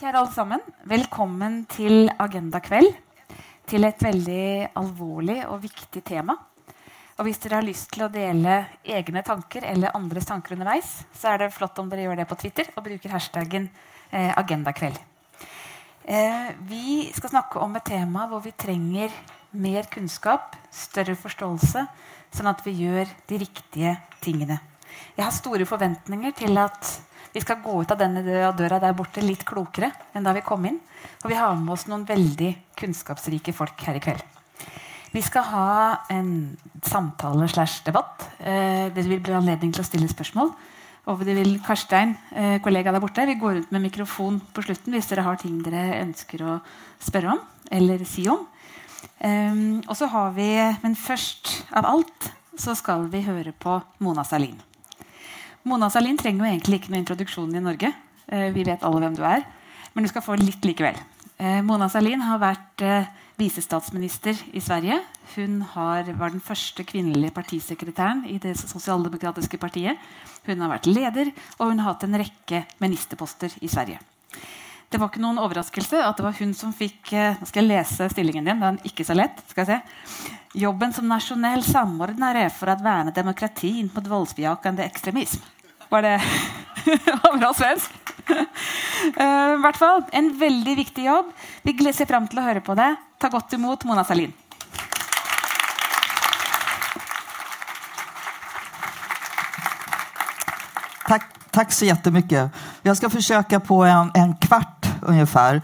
Kjære alle sammen. Velkommen til Agendakveld. Til et veldig alvorlig og viktig tema. Og hvis dere har lyst til å dele egne tanker eller andres tanker underveis, så er det flott om dere gjør det på Twitter og bruker hashtaggen eh, agendakveld. Eh, vi skal snakke om et tema hvor vi trenger mer kunnskap, større forståelse, sånn at vi gjør de riktige tingene. Jeg har store forventninger til at vi skal gå ut av denne døra der borte litt klokere enn da vi kom inn. Og vi har med oss noen veldig kunnskapsrike folk her i kveld. Vi skal ha en samtale slash debatt. Eh, det vil bli anledning til å stille spørsmål. Og det vil Karstein, eh, kollega der borte, vi går rundt med mikrofon på slutten hvis dere har ting dere ønsker å spørre om eller si om. Ehm, og så har vi, Men først av alt så skal vi høre på Mona Salin. Mona Salin trenger jo egentlig ikke noen introduksjon i Norge. Eh, vi vet alle hvem du er. Men du skal få litt likevel. Eh, Mona Salin har vært eh, visestatsminister i Sverige. Hun har, var den første kvinnelige partisekretæren i det sosialdemokratiske partiet. Hun har vært leder, og hun har hatt en rekke ministerposter i Sverige. Det var ikke noen overraskelse at det var hun som fikk eh, Nå skal jeg lese stillingen din. Den er ikke så lett. skal jeg se. Jobben som nasjonell samordnare for å verne demokratin mot voldsbejakende ekstremisme. Var det bra svensk? uh, eh, hvert fall, En veldig viktig jobb. Vi ser fram til å høre på det. Ta godt imot Mona Salin. Tack, tack så jättemycket. Jag ska försöka på en, en kvart ungefär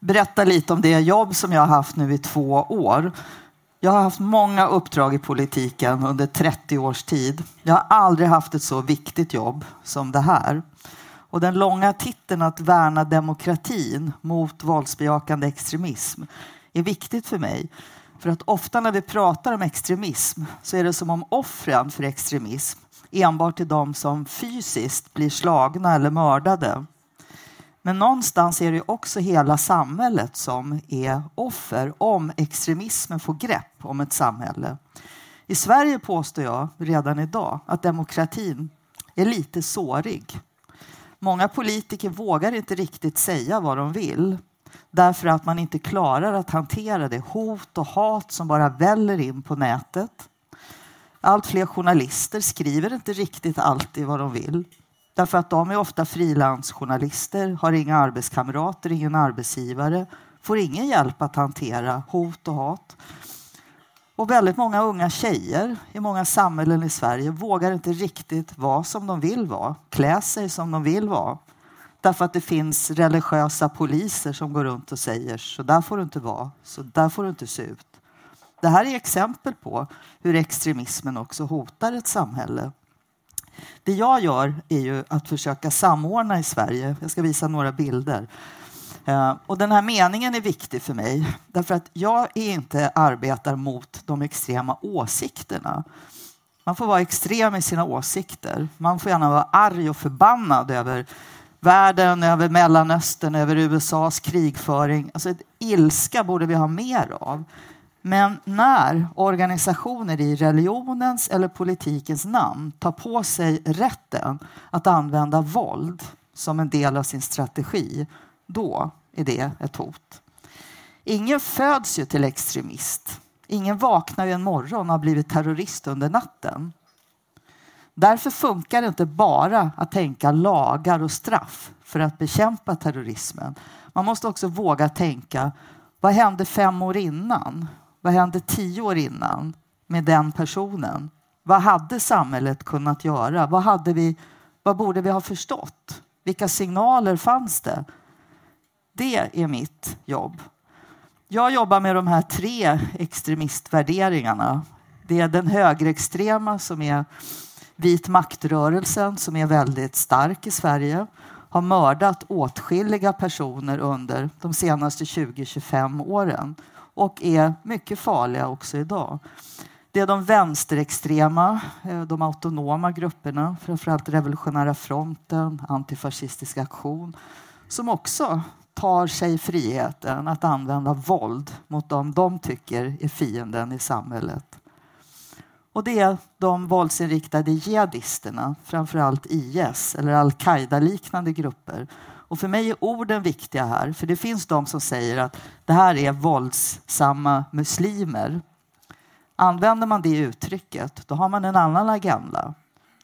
berätta lite om det jobb som jag har haft nu i två år. Jag har haft många uppdrag i politiken under 30 års tid. Jag har aldrig haft ett så viktigt jobb som det här. Och den långa titeln att värna demokratin mot våldsbejakande extremism är viktigt för mig. För att ofta när vi pratar om extremism så är det som om offren för extremism enbart är de som fysiskt blir slagna eller mördade. Men någonstans är det också hela samhället som är offer om extremismen får grepp om ett samhälle. I Sverige påstår jag redan idag att demokratin är lite sårig. Många politiker vågar inte riktigt säga vad de vill därför att man inte klarar att hantera det hot och hat som bara väller in på nätet. Allt fler journalister skriver inte riktigt alltid vad de vill. Därför att de är ofta frilansjournalister, har inga arbetskamrater, ingen arbetsgivare, får ingen hjälp att hantera hot och hat. Och väldigt många unga tjejer i många samhällen i Sverige vågar inte riktigt vara som de vill vara, klä sig som de vill vara. Därför att det finns religiösa poliser som går runt och säger så där får du inte vara, så där får du inte se ut. Det här är exempel på hur extremismen också hotar ett samhälle. Det jag gör är ju att försöka samordna i Sverige. Jag ska visa några bilder. Eh, och den här meningen är viktig för mig därför att jag inte arbetar mot de extrema åsikterna. Man får vara extrem i sina åsikter. Man får gärna vara arg och förbannad över världen, över Mellanöstern, över USAs krigföring. Alltså, ilska borde vi ha mer av. Men när organisationer i religionens eller politikens namn tar på sig rätten att använda våld som en del av sin strategi, då är det ett hot. Ingen föds ju till extremist. Ingen vaknar ju en morgon och har blivit terrorist under natten. Därför funkar det inte bara att tänka lagar och straff för att bekämpa terrorismen. Man måste också våga tänka, vad hände fem år innan? Vad hände tio år innan med den personen? Vad hade samhället kunnat göra? Vad, hade vi, vad borde vi ha förstått? Vilka signaler fanns det? Det är mitt jobb. Jag jobbar med de här tre extremistvärderingarna. Det är den högerextrema som är vit maktrörelsen som är väldigt stark i Sverige har mördat åtskilliga personer under de senaste 20-25 åren och är mycket farliga också idag. Det är de vänsterextrema, eh, de autonoma grupperna, framförallt Revolutionära fronten, Antifascistisk aktion, som också tar sig friheten att använda våld mot dem de tycker är fienden i samhället. Och det är de våldsinriktade jihadisterna, framförallt IS eller al-Qaida-liknande grupper och för mig är orden viktiga här, för det finns de som säger att det här är våldsamma muslimer. Använder man det uttrycket, då har man en annan agenda.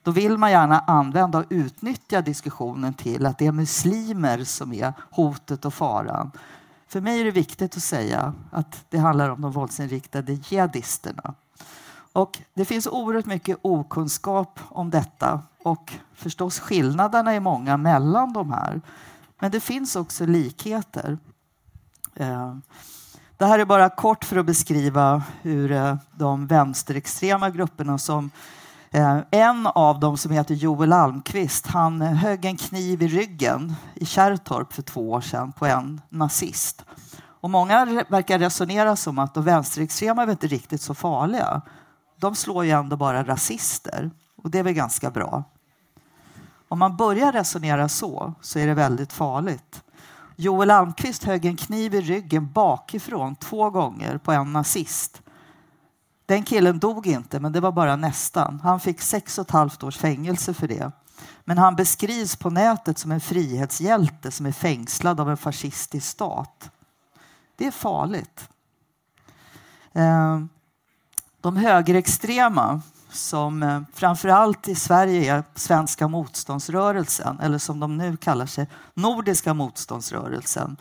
Då vill man gärna använda och utnyttja diskussionen till att det är muslimer som är hotet och faran. För mig är det viktigt att säga att det handlar om de våldsinriktade jihadisterna. Och det finns oerhört mycket okunskap om detta och förstås skillnaderna är många mellan de här. Men det finns också likheter. Eh, det här är bara kort för att beskriva hur eh, de vänsterextrema grupperna som eh, en av dem som heter Joel Almqvist, han högg en kniv i ryggen i Kärrtorp för två år sedan på en nazist. Och många verkar resonera som att de vänsterextrema är inte riktigt så farliga. De slår ju ändå bara rasister och det är väl ganska bra. Om man börjar resonera så, så är det väldigt farligt. Joel Almqvist högg en kniv i ryggen bakifrån två gånger på en nazist. Den killen dog inte, men det var bara nästan. Han fick sex och ett halvt års fängelse för det. Men han beskrivs på nätet som en frihetshjälte som är fängslad av en fascistisk stat. Det är farligt. Ehm, de högerextrema som eh, framförallt i Sverige är Svenska motståndsrörelsen eller som de nu kallar sig, Nordiska motståndsrörelsen.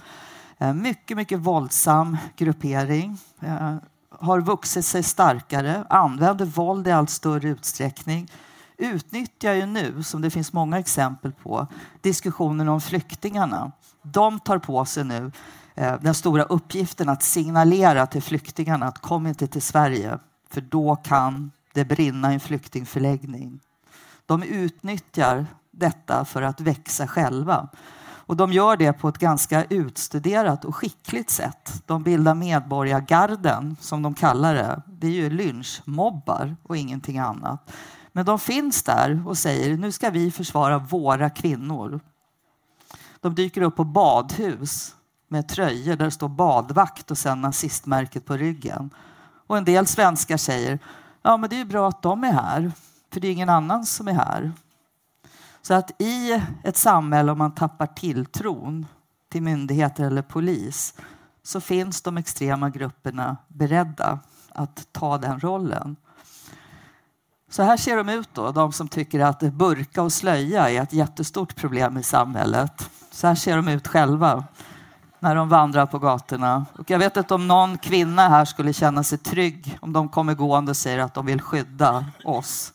Eh, mycket, mycket våldsam gruppering. Eh, har vuxit sig starkare, använder våld i allt större utsträckning utnyttjar ju nu, som det finns många exempel på, diskussionen om flyktingarna. De tar på sig nu den stora uppgiften att signalera till flyktingarna att kom inte till Sverige, för då kan det brinna i en flyktingförläggning. De utnyttjar detta för att växa själva. Och de gör det på ett ganska utstuderat och skickligt sätt. De bildar medborgargarden, som de kallar det. Det är ju lynchmobbar och ingenting annat. Men de finns där och säger nu ska vi försvara våra kvinnor. De dyker upp på badhus med tröjor där det står badvakt och sen nazistmärket på ryggen. Och en del svenskar säger Ja, men det är ju bra att de är här, för det är ingen annan som är här. Så att i ett samhälle om man tappar tilltron till myndigheter eller polis så finns de extrema grupperna beredda att ta den rollen. Så här ser de ut då, de som tycker att burka och slöja är ett jättestort problem i samhället. Så här ser de ut själva när de vandrar på gatorna. Och jag vet inte om någon kvinna här skulle känna sig trygg om de kommer gående och säger att de vill skydda oss.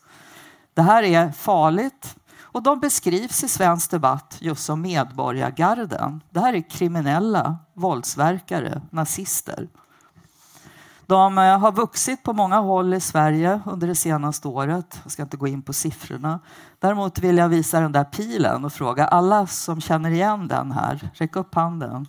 Det här är farligt och de beskrivs i svensk debatt just som medborgargarden. Det här är kriminella våldsverkare, nazister. De eh, har vuxit på många håll i Sverige under det senaste året. Jag ska inte gå in på siffrorna. Däremot vill jag visa den där pilen och fråga alla som känner igen den här. Räck upp handen.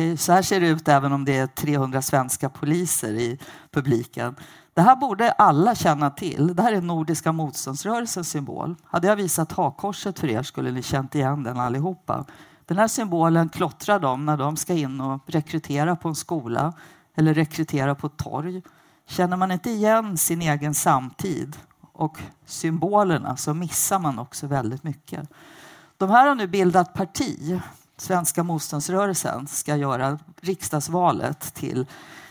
Okay, så här ser det ut även om det är 300 svenska poliser i publiken. Det här borde alla känna till. Det här är Nordiska motståndsrörelsens symbol. Hade jag visat hakkorset för er skulle ni känt igen den allihopa. Den här symbolen klottrar de när de ska in och rekrytera på en skola eller rekrytera på ett torg. Känner man inte igen sin egen samtid och symbolerna så missar man också väldigt mycket. De här har nu bildat parti svenska motståndsrörelsen ska göra riksdagsvalet till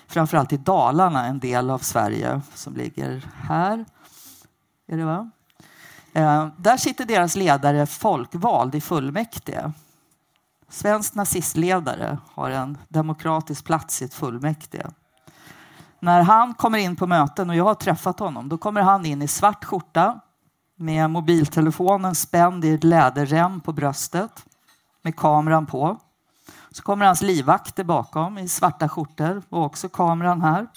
framförallt i Dalarna, en del av Sverige som ligger här. Är det va? Eh, där sitter deras ledare folkvald i fullmäktige. Svensk nazistledare har en demokratisk plats i ett fullmäktige. När han kommer in på möten, och jag har träffat honom, då kommer han in i svart skjorta med mobiltelefonen spänd i ett läderrem på bröstet med kameran på. Så kommer hans livvakter bakom i svarta skjortor och också kameran här.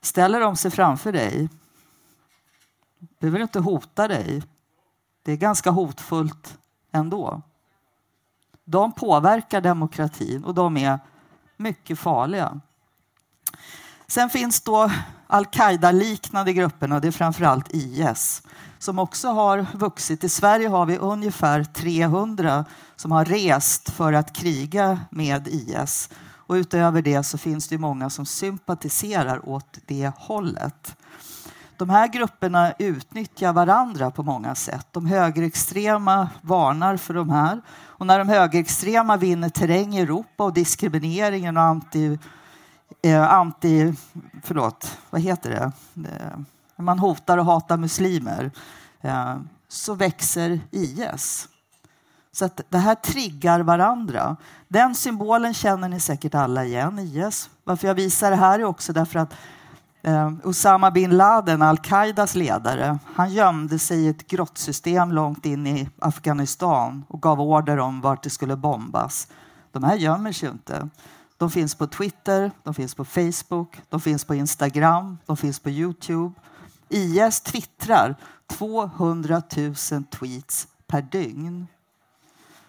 Ställer de sig framför dig. Behöver inte hota dig. Det är ganska hotfullt ändå. De påverkar demokratin och de är mycket farliga. Sen finns då al-Qaida-liknande grupperna, det är framförallt IS som också har vuxit. I Sverige har vi ungefär 300 som har rest för att kriga med IS. Och utöver det så finns det många som sympatiserar åt det hållet. De här grupperna utnyttjar varandra på många sätt. De högerextrema varnar för de här. Och när de högerextrema vinner terräng i Europa och diskrimineringen och anti... Eh, anti förlåt, vad heter det? Eh, man hotar och hatar muslimer. Eh, så växer IS. Så att det här triggar varandra. Den symbolen känner ni säkert alla igen, IS. Varför jag visar det här är också därför att eh, Osama bin Laden, al-Qaidas ledare, han gömde sig i ett grottsystem långt in i Afghanistan och gav order om vart det skulle bombas. De här gömmer sig inte. De finns på Twitter, de finns på Facebook, de finns på Instagram, de finns på Youtube. IS twittrar 200 000 tweets per dygn.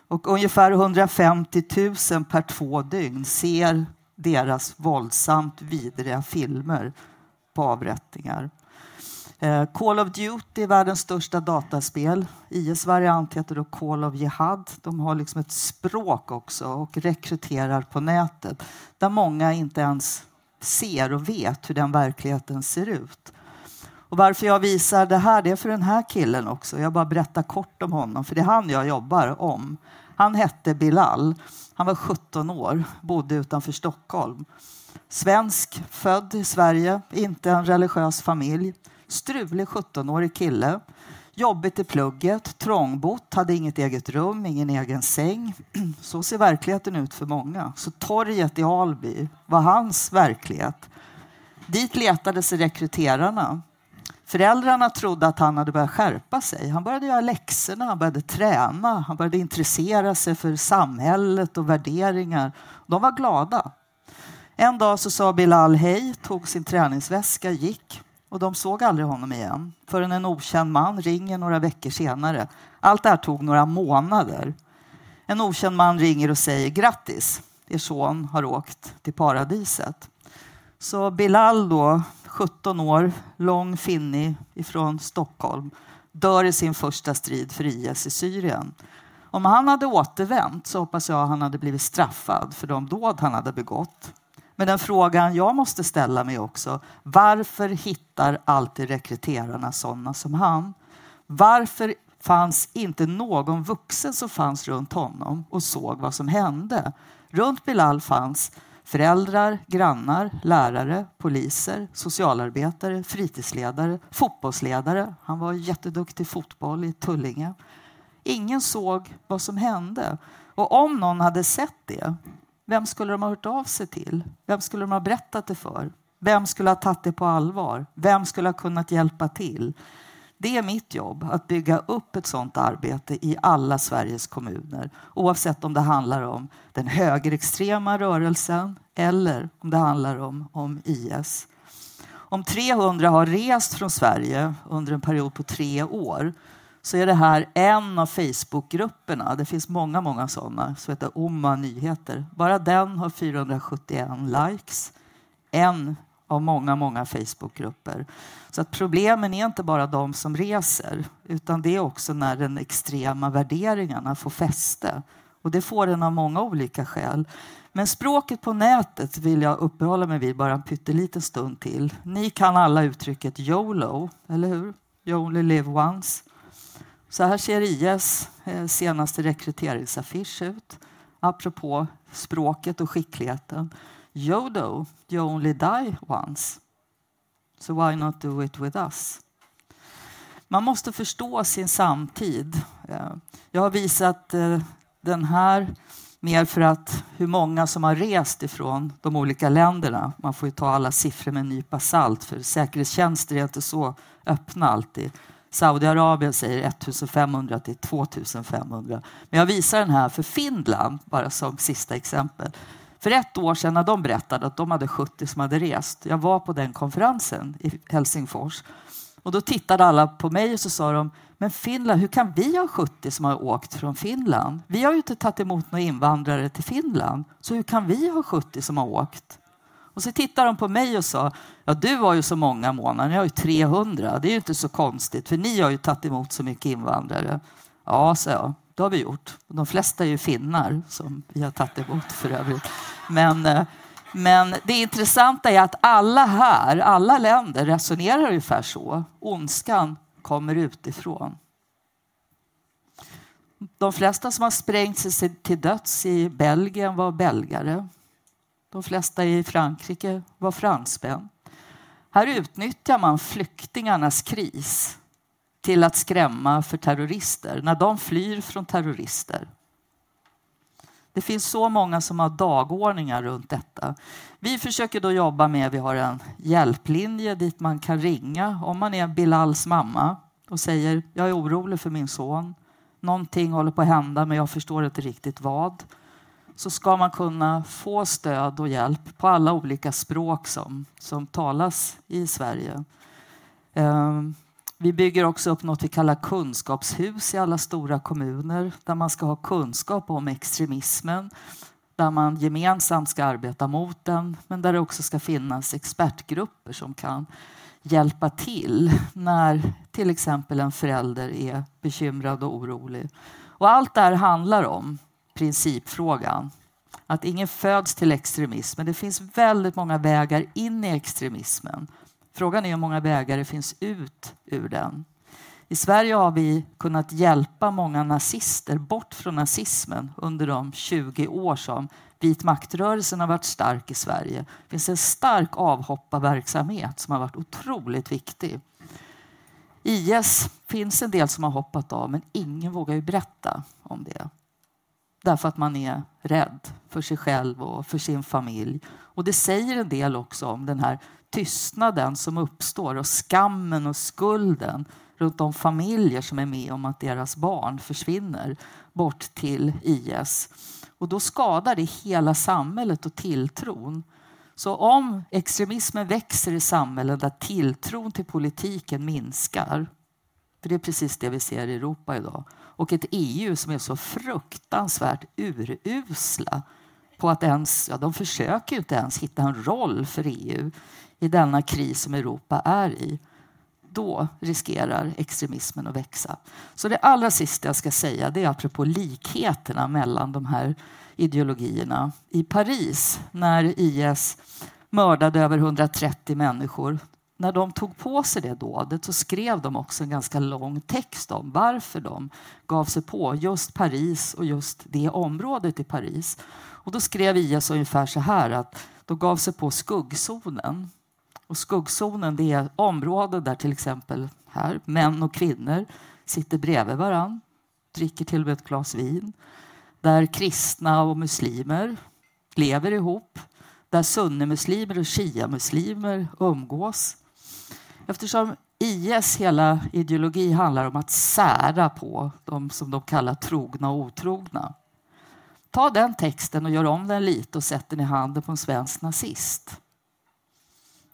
Och ungefär 150 000 per två dygn ser deras våldsamt vidriga filmer på avrättningar. Eh, Call of Duty, världens största dataspel. IS variant heter då Call of Jihad. De har liksom ett språk också och rekryterar på nätet där många inte ens ser och vet hur den verkligheten ser ut. Och varför jag visar det här, det är för den här killen också. Jag bara berättar kort om honom, för det är han jag jobbar om. Han hette Bilal. Han var 17 år, bodde utanför Stockholm. Svensk, född i Sverige, inte en religiös familj. Strulig 17-årig kille. Jobbigt i plugget, trångbott, hade inget eget rum, ingen egen säng. Så ser verkligheten ut för många. Så torget i Alby var hans verklighet. Dit letade sig rekryterarna. Föräldrarna trodde att han hade börjat skärpa sig. Han började göra läxorna, han började träna, han började intressera sig för samhället och värderingar. De var glada. En dag så sa Bilal hej, tog sin träningsväska, gick och de såg aldrig honom igen förrän en okänd man ringer några veckor senare. Allt det här tog några månader. En okänd man ringer och säger grattis, er son har åkt till paradiset. Så Bilal då 17 år, lång finnig ifrån Stockholm, dör i sin första strid för IS i Syrien. Om han hade återvänt så hoppas jag han hade blivit straffad för de dåd han hade begått. Men den frågan jag måste ställa mig också, varför hittar alltid rekryterarna sådana som han? Varför fanns inte någon vuxen som fanns runt honom och såg vad som hände? Runt Bilal fanns Föräldrar, grannar, lärare, poliser, socialarbetare, fritidsledare, fotbollsledare. Han var jätteduktig i fotboll i Tullinge. Ingen såg vad som hände. Och om någon hade sett det, vem skulle de ha hört av sig till? Vem skulle de ha berättat det för? Vem skulle ha tagit det på allvar? Vem skulle ha kunnat hjälpa till? Det är mitt jobb att bygga upp ett sådant arbete i alla Sveriges kommuner oavsett om det handlar om den högerextrema rörelsen eller om det handlar om, om IS. Om 300 har rest från Sverige under en period på tre år så är det här en av Facebookgrupperna. Det finns många, många sådana som heter Oma Nyheter. Bara den har 471 likes. En av många, många Facebookgrupper. Så att problemen är inte bara de som reser utan det är också när den extrema värderingarna får fäste. Och det får den av många olika skäl. Men språket på nätet vill jag uppehålla mig vid bara en pytteliten stund till. Ni kan alla uttrycket YOLO, eller hur? You only live once. Så här ser IS eh, senaste rekryteringsaffisch ut. Apropå språket och skickligheten. YODO, you only die once. So why not do it with us? Man måste förstå sin samtid. Eh, jag har visat eh, den här mer för att hur många som har rest ifrån de olika länderna. Man får ju ta alla siffror med en nypa salt för säkerhetstjänster är inte så öppna alltid. Saudiarabien säger 1500 till 2500. Men jag visar den här för Finland bara som sista exempel. För ett år sedan när de berättade att de hade 70 som hade rest. Jag var på den konferensen i Helsingfors. Och då tittade alla på mig och så sa de, men Finland, hur kan vi ha 70 som har åkt från Finland? Vi har ju inte tagit emot några invandrare till Finland. Så hur kan vi ha 70 som har åkt? Och så tittade de på mig och sa, ja du har ju så många månader, ni har ju 300. Det är ju inte så konstigt, för ni har ju tagit emot så mycket invandrare. Ja, sa jag, det har vi gjort. De flesta är ju finnar som vi har tagit emot för övrigt. Men, eh, Men det intressanta är att alla här, alla länder resonerar ungefär så. Ondskan kommer utifrån. De flesta som har sprängt sig till döds i Belgien var belgare. De flesta i Frankrike var fransmän. Här utnyttjar man flyktingarnas kris till att skrämma för terrorister när de flyr från terrorister. Det finns så många som har dagordningar runt detta. Vi försöker då jobba med, vi har en hjälplinje dit man kan ringa om man är Bilals mamma och säger jag är orolig för min son. Någonting håller på att hända men jag förstår inte riktigt vad. Så ska man kunna få stöd och hjälp på alla olika språk som, som talas i Sverige. Um, vi bygger också upp något vi kallar kunskapshus i alla stora kommuner där man ska ha kunskap om extremismen, där man gemensamt ska arbeta mot den, men där det också ska finnas expertgrupper som kan hjälpa till när till exempel en förälder är bekymrad och orolig. Och allt det här handlar om principfrågan. Att ingen föds till extremism, men det finns väldigt många vägar in i extremismen. Frågan är hur många vägar det finns ut ur den. I Sverige har vi kunnat hjälpa många nazister bort från nazismen under de 20 år som vit maktrörelsen har varit stark i Sverige. Det finns en stark avhopparverksamhet som har varit otroligt viktig. IS finns en del som har hoppat av men ingen vågar ju berätta om det. Därför att man är rädd för sig själv och för sin familj. Och det säger en del också om den här tystnaden som uppstår och skammen och skulden runt de familjer som är med om att deras barn försvinner bort till IS. Och då skadar det hela samhället och tilltron. Så om extremismen växer i samhällen där tilltron till politiken minskar, för det är precis det vi ser i Europa idag, och ett EU som är så fruktansvärt urusla på att ens, ja de försöker ju inte ens hitta en roll för EU i denna kris som Europa är i, då riskerar extremismen att växa. Så det allra sista jag ska säga det är apropå likheterna mellan de här ideologierna. I Paris, när IS mördade över 130 människor, när de tog på sig det dådet så skrev de också en ganska lång text om varför de gav sig på just Paris och just det området i Paris. Och då skrev IS ungefär så här att de gav sig på skuggzonen och skuggzonen det är områden där till exempel här, män och kvinnor sitter bredvid varann, dricker till och med ett glas vin. Där kristna och muslimer lever ihop. Där sunnimuslimer och shia-muslimer umgås. Eftersom IS hela ideologi handlar om att sära på de som de kallar trogna och otrogna. Ta den texten och gör om den lite och sätt den i handen på en svensk nazist.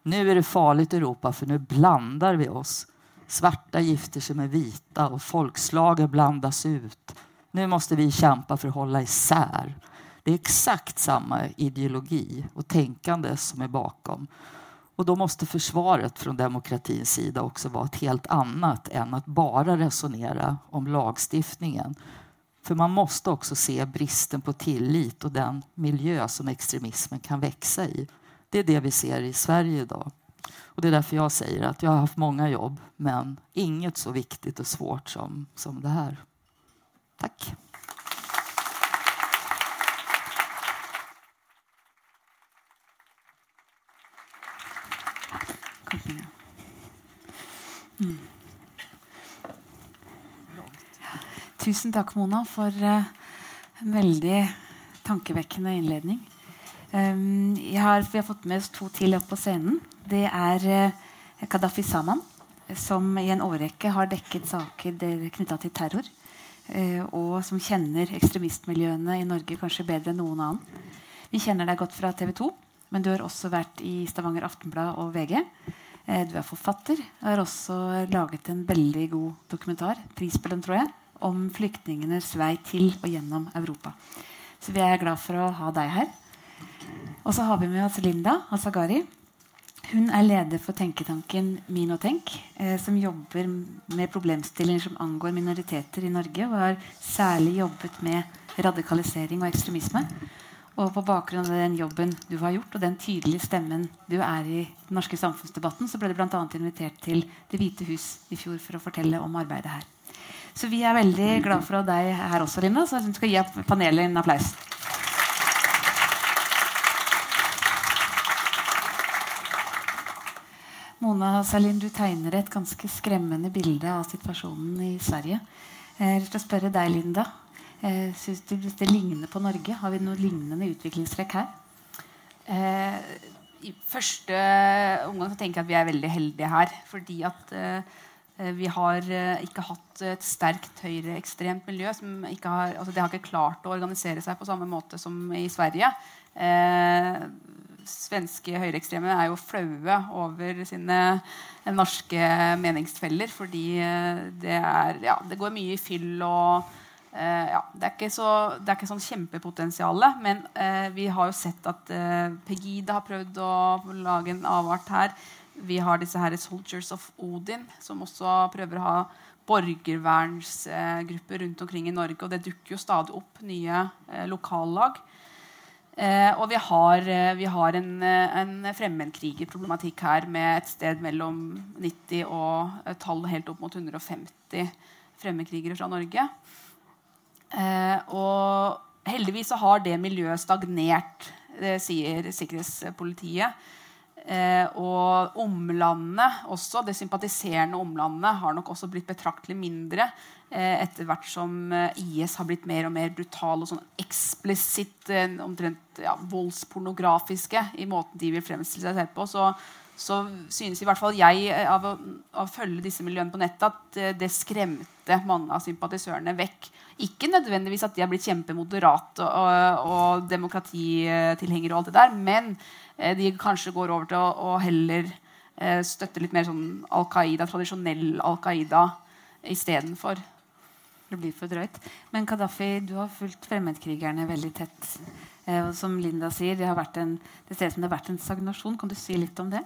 Nu är det farligt i Europa för nu blandar vi oss. Svarta gifter sig med vita och folkslagen blandas ut. Nu måste vi kämpa för att hålla isär. Det är exakt samma ideologi och tänkande som är bakom. Och då måste försvaret från demokratins sida också vara ett helt annat än att bara resonera om lagstiftningen. För man måste också se bristen på tillit och den miljö som extremismen kan växa i. Det är det vi ser i Sverige idag. Och det är därför jag säger att jag har haft många jobb men inget så viktigt och svårt som, som det här. Tack. Mm. Tusen takk, Mona, for uh, en veldig tankevekkende innledning. Um, har, vi har fått med oss to til opp på scenen. Det er eh, uh, Kadafi Saman, som i en årrekke har dekket saker knytta til terror. Uh, og som kjenner ekstremistmiljøene i Norge kanskje bedre enn noen annen. Vi kjenner deg godt fra TV 2, men du har også vært i Stavanger Aftenblad og VG. Eh, du er forfatter och har også laget en veldig god dokumentar, pris tror jeg, om flyktningenes vei til og gjennom Europa. Så vi er glad for å ha deg her. Og så har vi med oss Linda Asagari. Hun er leder for tenketanken Minotenk, eh, som jobber med problemstillinger som angår minoriteter i Norge, og har særlig jobbet med radikalisering og ekstremisme. Og på bakgrunn av den jobben du har gjort, og den tydelige stemmen du er i den norske samfunnsdebatten, så ble du bl.a. invitert til Det hvite hus i fjor for å fortelle om arbeidet her. Så vi er veldig glad for å ha deg her også, Linda. Så jeg skal gi panelet en applaus. Mona Salin, du tegner et ganske skremmende bilde av situasjonen i Sverige. Eh, jeg vil spørre deg, Linda. Eh, Syns du det ligner på Norge? Har vi noen lignende utviklingstrekk her? Eh, I første omgang så tenker jeg at vi er veldig heldige her. Fordi at eh, vi har eh, ikke hatt et sterkt høyreekstremt miljø. Som ikke har, altså det har ikke klart å organisere seg på samme måte som i Sverige. Eh, svenske høyreekstreme er jo flaue over sine norske meningsfeller. Fordi eh, det, er, ja, det går mye i fyll og Eh, ja, det er ikke, så, det er ikke sånn kjempepotensial, men uh, vi har jo sett at uh, eh, Pegida har prøvd å lage en avart her. Vi har disse her Soldiers of Odin, som også prøver å ha borgervernsgrupper rundt omkring i Norge. Og det dukker jo stadig opp nye lokallag. og vi har, vi har en, en fremmedkrigerproblematikk her med et sted mellom 90 og et tall helt opp mot 150 fremmedkrigere fra Norge. Eh, og heldigvis så har det miljøet stagnert, det sier sikkerhetspolitiet. Eh, og omlandet også, det sympatiserende omlandet har nok også blitt betraktelig mindre eh, etter hvert som eh, IS har blitt mer og mer brutal og sånn eksplisitt eh, omtrent ja, voldspornografiske i måten de vil fremstille seg selv på. Så, så synes i hvert fall jeg eh, av å, av å følge disse miljøene på nettet at eh, det skremte mange av sympatisørene vekk. Ikke nødvendigvis at de har blitt kjempemoderate og, og, demokratitilhengere, og alt det der, men eh, de kanskje går over til å, å heller støtte litt mer sånn Al Qaida, tradisjonell Al Qaida istedenfor. Det blir for drøyt. Men Kadafi, du har fulgt fremmedkrigerne veldig tett. Eh, og som Linda sier, det, har vært en, det ser ut som det har vært en stagnasjon. Kan du si litt om det?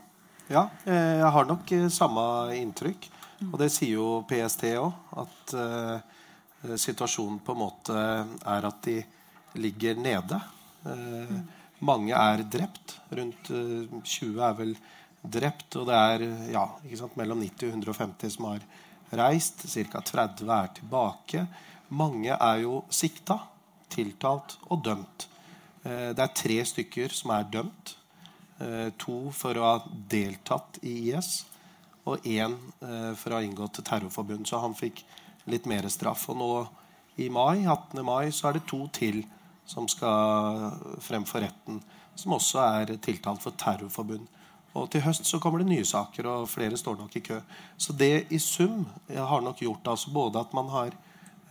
Ja, eh, jeg har nok eh, samme inntrykk. Og det sier jo PST òg. At eh, situationen situasjonen på en måte er at de ligger nede. Många mange er drept. Rundt 20 är er vel drept. Og det er ja, sant, mellom 90 og 150 som har reist. Ca. 30 er tilbake. Mange er jo sikta, tiltalt og dømt. Det er tre stykker som er dømt. Eh, to for å ha deltatt i IS, og én eh, for å ha inngått terrorforbund. Så han fikk litt mer straff. Og nå i mai, 18. mai så er det to til som skal frem for retten, som også er tiltalt for terrorforbund. Og til høst så kommer det nye saker, og flere står nok i kø. Så det i sum eh, har nok gjort altså både at man har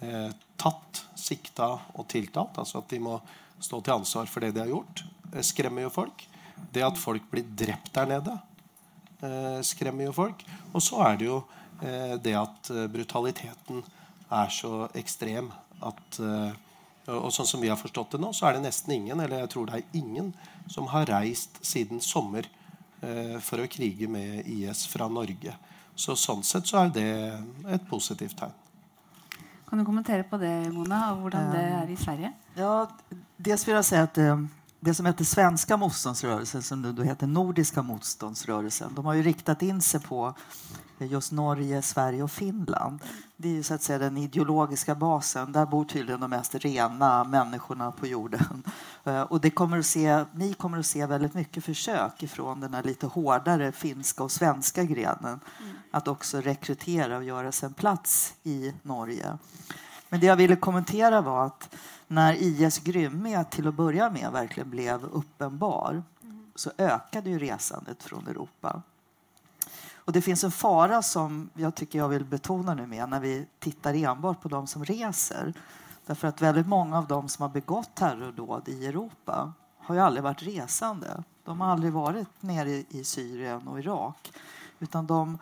eh, tatt, sikta og tiltalt, altså at de må stå til ansvar for det de har gjort, skremmer jo folk. Det at folk blir drept der nede, eh, skremmer jo folk. Og så er det jo Eh, det at eh, brutaliteten er så ekstrem at eh, og sånn som vi har forstått det nå, så er det nesten ingen, eller jeg tror det er ingen, som har reist siden sommer for å krige med IS fra Norge. Så sånn sett så er det et positivt tegn. Kan du kommentere på det, Mona, og hvordan det er i Sverige? Ja, dels vil jeg si at det som heter svenska motståndsrörelsen, som nu heter nordiska motståndsrörelsen, de har ju riktat in sig på just Norge, Sverige och Finland. Det är ju så att säga den ideologiska basen. Där bor tydligen de mest rena människorna på jorden. Eh, och det kommer att se, ni kommer att se väldigt mycket försök ifrån den här lite hårdare finska och svenska grenen mm. att också rekrytera och göra sig en plats i Norge. Men det jag ville kommentera var att när IS grymhet till att börja med verkligen blev uppenbar mm. så ökade ju resandet från Europa. Och det finns en fara som jag tycker jag vill betona nu med när vi tittar enbart på de som reser. Därför att väldigt många av dem som har begått terrordåd i Europa har ju aldrig varit resande. De har aldrig varit nere i Syrien och Irak. Utan de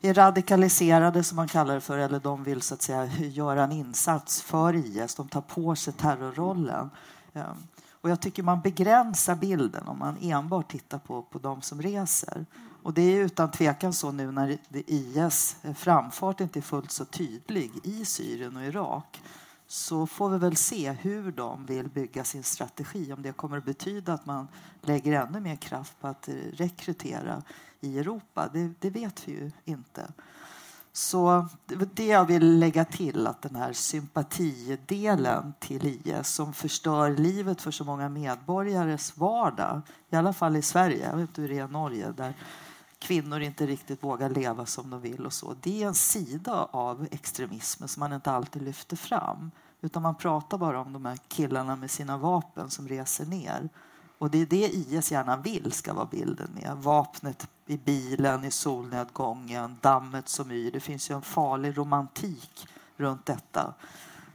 är radikaliserade, som man kallar det för, eller de vill så att säga göra en insats för IS. De tar på sig terrorrollen. Ehm, och jag tycker man begränsar bilden om man enbart tittar på, på de som reser. Och det är utan tvekan så nu när IS eh, framfart inte är fullt så tydlig i Syrien och Irak så får vi väl se hur de vill bygga sin strategi. Om det kommer att betyda att man lägger ännu mer kraft på att eh, rekrytera i Europa, det, det vet vi ju inte. Så det jag vill lägga till, att den här sympatidelen till IS som förstör livet för så många medborgares vardag, i alla fall i Sverige, jag vet inte hur det är i Norge, där kvinnor inte riktigt vågar leva som de vill och så. Det är en sida av extremismen som man inte alltid lyfter fram. Utan man pratar bara om de här killarna med sina vapen som reser ner. Och det är det IS gärna vill ska vara bilden med. Vapnet i bilen, i solnedgången, dammet som yr. Det finns ju en farlig romantik runt detta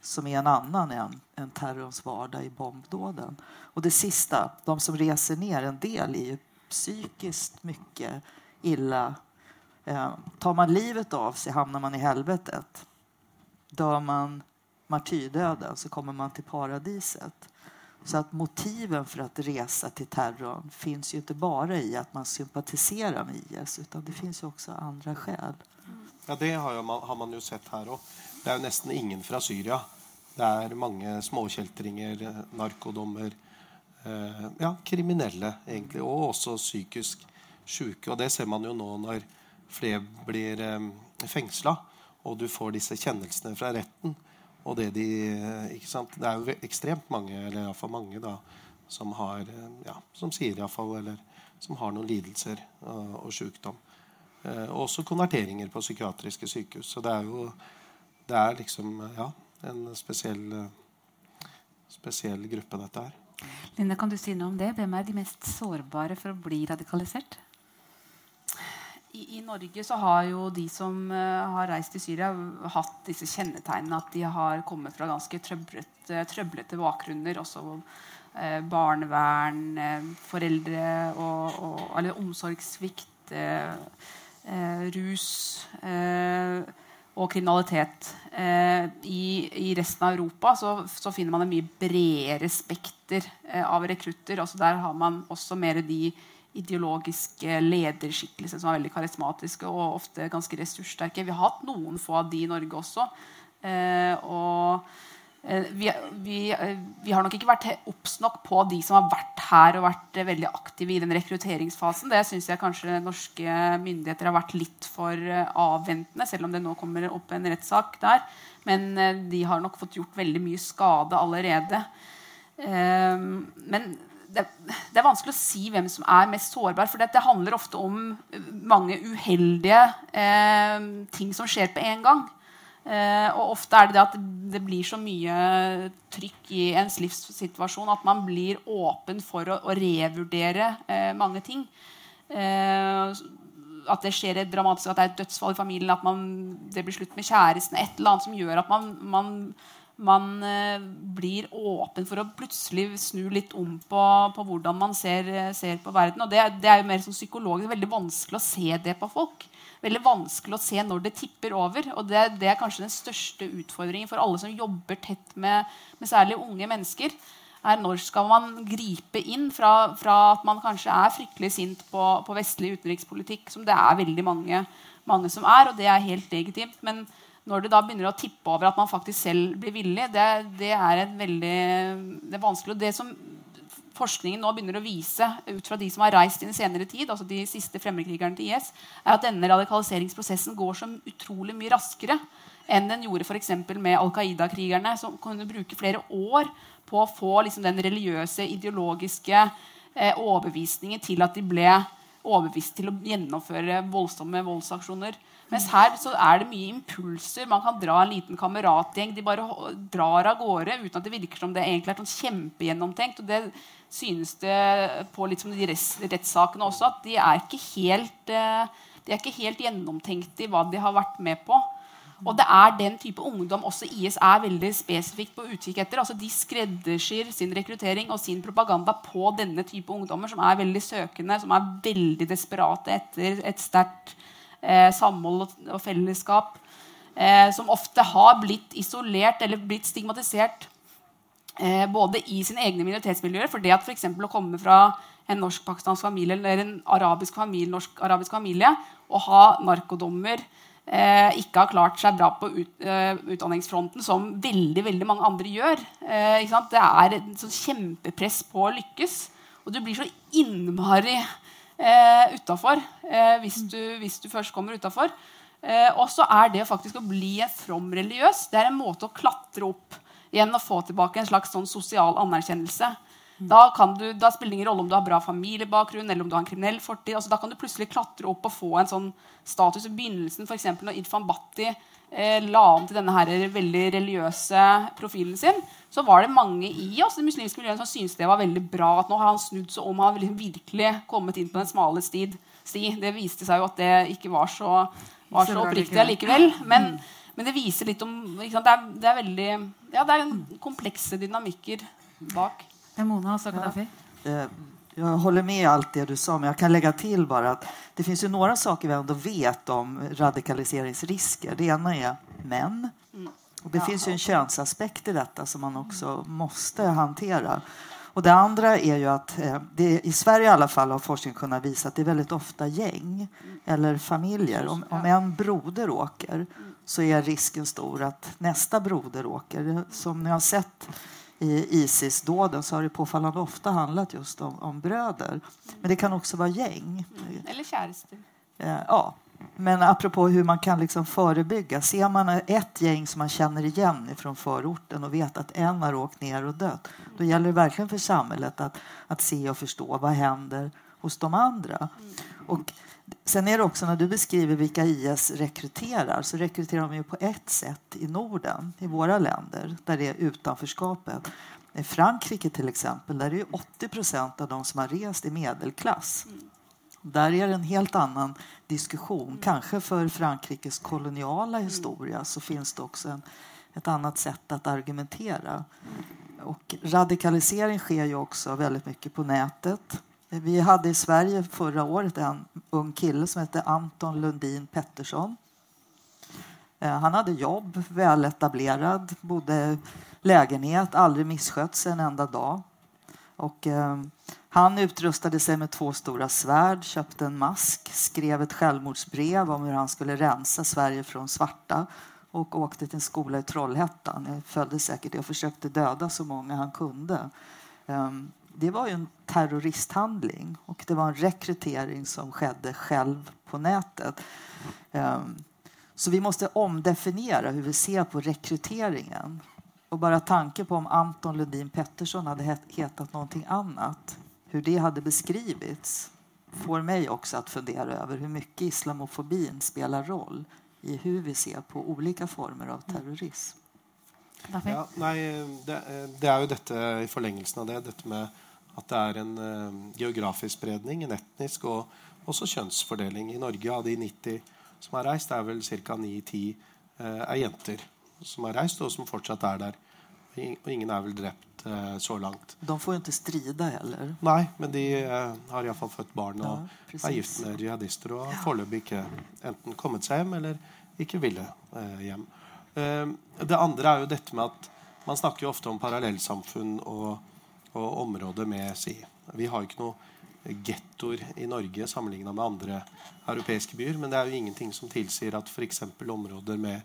som är en annan än, än terrorns vardag i bombdåden. Och det sista, de som reser ner, en del är ju psykiskt mycket illa. Eh, tar man livet av sig hamnar man i helvetet. Dör man martyrdöden så kommer man till paradiset. Så att motiven för att resa till terrorn finns ju inte bara i att man sympatiserar med IS utan det finns också andra skäl. Ja, det har, man, har man ju sett här också. Det är nästan ingen från Syrien. Det är många småkältringar, eh, narkodomer, eh, ja, kriminella egentligen och också psykiskt sjuka. Och det ser man ju nu när fler blir eh, fängslade och du får dessa kännelserna från rätten. Och det, de, ikke sant? det er jo ekstremt mange, eller iallfall mange, da, som har ja, som sier iallfall, eller som har noen lidelser og, og sykdom. Eh, og også konverteringer på psykiatriske sykehus. Så det er jo det er liksom ja, en spesiell, spesiell gruppe, dette her. Linda, kan du si noe om det? Hvem er de mest sårbare for å bli radikalisert? I, i, Norge så har jo de som eh, har reist til Syria, hatt disse kjennetegnene at de har kommet fra ganske trøblete, trøblete bakgrunner. Også eh, barnevern, eh, foreldre og, og, eller omsorgssvikt, eh, rus og kriminalitet. I, I, resten av Europa så, så, finner man en mye bredere spekter av rekrutter. Altså der har man også mer de ideologiske eh, lederskikkelser som er veldig karismatiske og ofte ganske ressurssterke. Vi har hatt noen få av de i Norge også. Eh, og eh, vi, vi, eh, vi, har nok ikke vært obs nok på de som har vært her og vært väldigt veldig aktive i den rekrutteringsfasen. Det syns jeg kanskje norske myndigheter har vært litt for eh, avventende, selv om det nå kommer opp en rettssak der. Men de har nok fått gjort veldig mye skade allerede. men det, det, er vanskelig å si hvem som er mest sårbar. For det, handler ofte om eh, mange uheldige eh, ting som skjer på en gang. Eh, og ofte er det det at det blir så mye trykk i ens livssituasjon at man blir åpen for å, å revurdere eh, mange ting. Eh, at det skjer et dramatisk, at det er et dødsfall i familien, at man, det blir slutt med kjæresten. Et eller annet som gjør at man, man man eh, blir åpen for å plutselig snu litt om på, på hvordan man ser, eh, ser, på verden. Og det, det er jo mer sånn psykologisk veldig vanskelig å se det på folk. Veldig vanskelig å se når det tipper over. Og det, det er kanskje den største utfordringen for alle som jobber tett med, med særlig unge mennesker. er Når skal man gripe inn fra, fra at man kanskje er fryktelig sint på, på vestlig utenrikspolitikk, som det er veldig mange, mange som er, og det er helt legitimt. men når det da begynner å tippe over at man faktisk selv blir villig, det, det er et veldig det er vanskelig. Det som forskningen nå begynner å vise ut fra de som har reist i senere tid, altså de siste fremmedkrigerne til IS, er at denne radikaliseringsprosessen går så utrolig mye raskere enn den gjorde f.eks. med Al Qaida-krigerne, som kunne bruke flere år på å få liksom, den religiøse, ideologiske eh, overbevisningen til at de ble overbevist til å gjennomføre voldsomme voldsaksjoner. Mens her så er det mye impulser. Man kan dra en liten kameratgjeng. De bare drar av gårde uten at det virker som det egentlig er sånn kjempegjennomtenkt. Og det synes det på litt som de rettssakene også, at de er ikke helt, eh, de er ikke helt gjennomtenkte i hva de har vært med på. Og det er den type ungdom også IS er veldig spesifikt på utkikk etter. Altså De skreddersyr sin rekruttering og sin propaganda på denne type ungdommer, som er veldig søkende, som er veldig desperate etter et sterkt Eh, samhold og fellesskap, eh, som ofte har blitt isolert eller blitt stigmatisert eh, både i sine egne minoritetsmiljøer. For det at for å komme fra en norsk-pakistansk familie eller en arabisk familie, norsk-arabisk familie og ha narkodommer eh, ikke har klart seg bra på ut, eh, utdanningsfronten som veldig veldig mange andre gjør. Eh, det er et kjempepress på å lykkes. Og du blir så innmari eh, utafor eh, hvis, hvis, du først kommer utafor. Eh, og så er det faktisk å bli from religiøs det er en måte å klatre opp igjen og få tilbake en slags sånn sosial anerkjennelse. Da, du, da, spiller det ingen rolle om du har bra familiebakgrunn eller om du har en kriminell fortid. Altså, da kan du plutselig klatre opp og få en sånn status i begynnelsen. For når Irfan Bhatti eh, la om til denne her veldig religiøse profilen sin, så var det mange i oss det muslimske miljøet som syntes det var veldig bra. at nå har han snudd så om, han liksom virkelig kommet inn på den smale sti. Det viste seg jo at det ikke var så, var så oppriktig allikevel. Men, men, det viser litt om det er, det, er, veldig ja, det er komplekse dynamikker bak. Mona Sagadafi? Eh, jag håller med allt det du sa, men jag kan lägga till bara att det finns ju några saker vi ändå vet om radikaliseringsrisker. Det ena är män. Och det ja. finns ju en könsaspekt i detta som man också måste hantera. Och det andra är ju att eh, det, i Sverige i alla fall har forskning kunnat visa att det är väldigt ofta gäng eller familjer. Om, om en broder åker så är risken stor att nästa broder åker. Som ni har sett i Isis-dåden så har det påfallande ofta handlat just om, om bröder. Men det kan också vara gäng. Mm. Eller kärster. Eh, ja. Men apropå hur man kan liksom förebygga. Ser man ett gäng som man känner igen från förorten och vet att en har åkt ner och dött. Då gäller det verkligen för samhället att, att se och förstå vad händer hos de andra. Mm. Och Sen är det också när du beskriver vilka IS rekryterar så rekryterar de ju på ett sätt i Norden, i våra länder, där det är utanförskapet. I Frankrike till exempel, där är 80 procent av de som har rest i medelklass. Där är det en helt annan diskussion. Mm. Kanske för Frankrikes koloniala historia så finns det också en, ett annat sätt att argumentera. Och radikalisering sker ju också väldigt mycket på nätet. Vi hade i Sverige förra året en ung kille som hette Anton Lundin Pettersson. Eh, han hade jobb, väletablerad, bodde lägenhet, aldrig misskött sig en enda dag. Och, eh, han utrustade sig med två stora svärd, köpte en mask, skrev ett självmordsbrev om hur han skulle rensa Sverige från svarta och åkte till en skola i Trollhättan. Jag följde säkert det och försökte döda så många han kunde. Um, det var ju en terroristhandling och det var en rekrytering som skedde själv på nätet. Um, så vi måste omdefiniera hur vi ser på rekryteringen. Och bara tanke på om Anton Lundin Pettersson hade hetat någonting annat, hur det hade beskrivits får mig också att fundera över hur mycket islamofobin spelar roll i hur vi ser på olika former av terrorism. Ja, nej, det, det, är ju detta i förlängelsen av det, detta med at det er en uh, geografisk spredning, en etnisk og også kjønnsfordeling. I Norge av de 90 som har reist, er vel ca. 9-10 uh, er jenter som har reist, og som fortsatt er der. Og ingen er vel drept uh, så langt. De får jo ikke stride heller. Nei, men de uh, har iallfall født barn og ja, er gift med jihadister og har foreløpig ikke enten kommet seg hjem eller ikke ville hjem. det andre er jo dette med at man snakker jo ofte om parallellsamfunn og og området med si Vi har ikke noe gettoer i Norge sammenligna med andre europeiske byer, men det er jo ingenting som tilsier at f.eks. områder med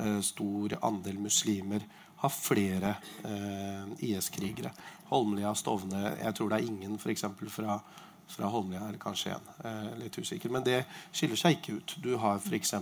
eh, stor andel muslimer har flere eh, IS-krigere. Holmlia, Stovne Jeg tror det er ingen f.eks. fra fra Holmlia, eller kanskje en. Eh, litt usikker. Men det skiller seg ikke ut. Du har f.eks.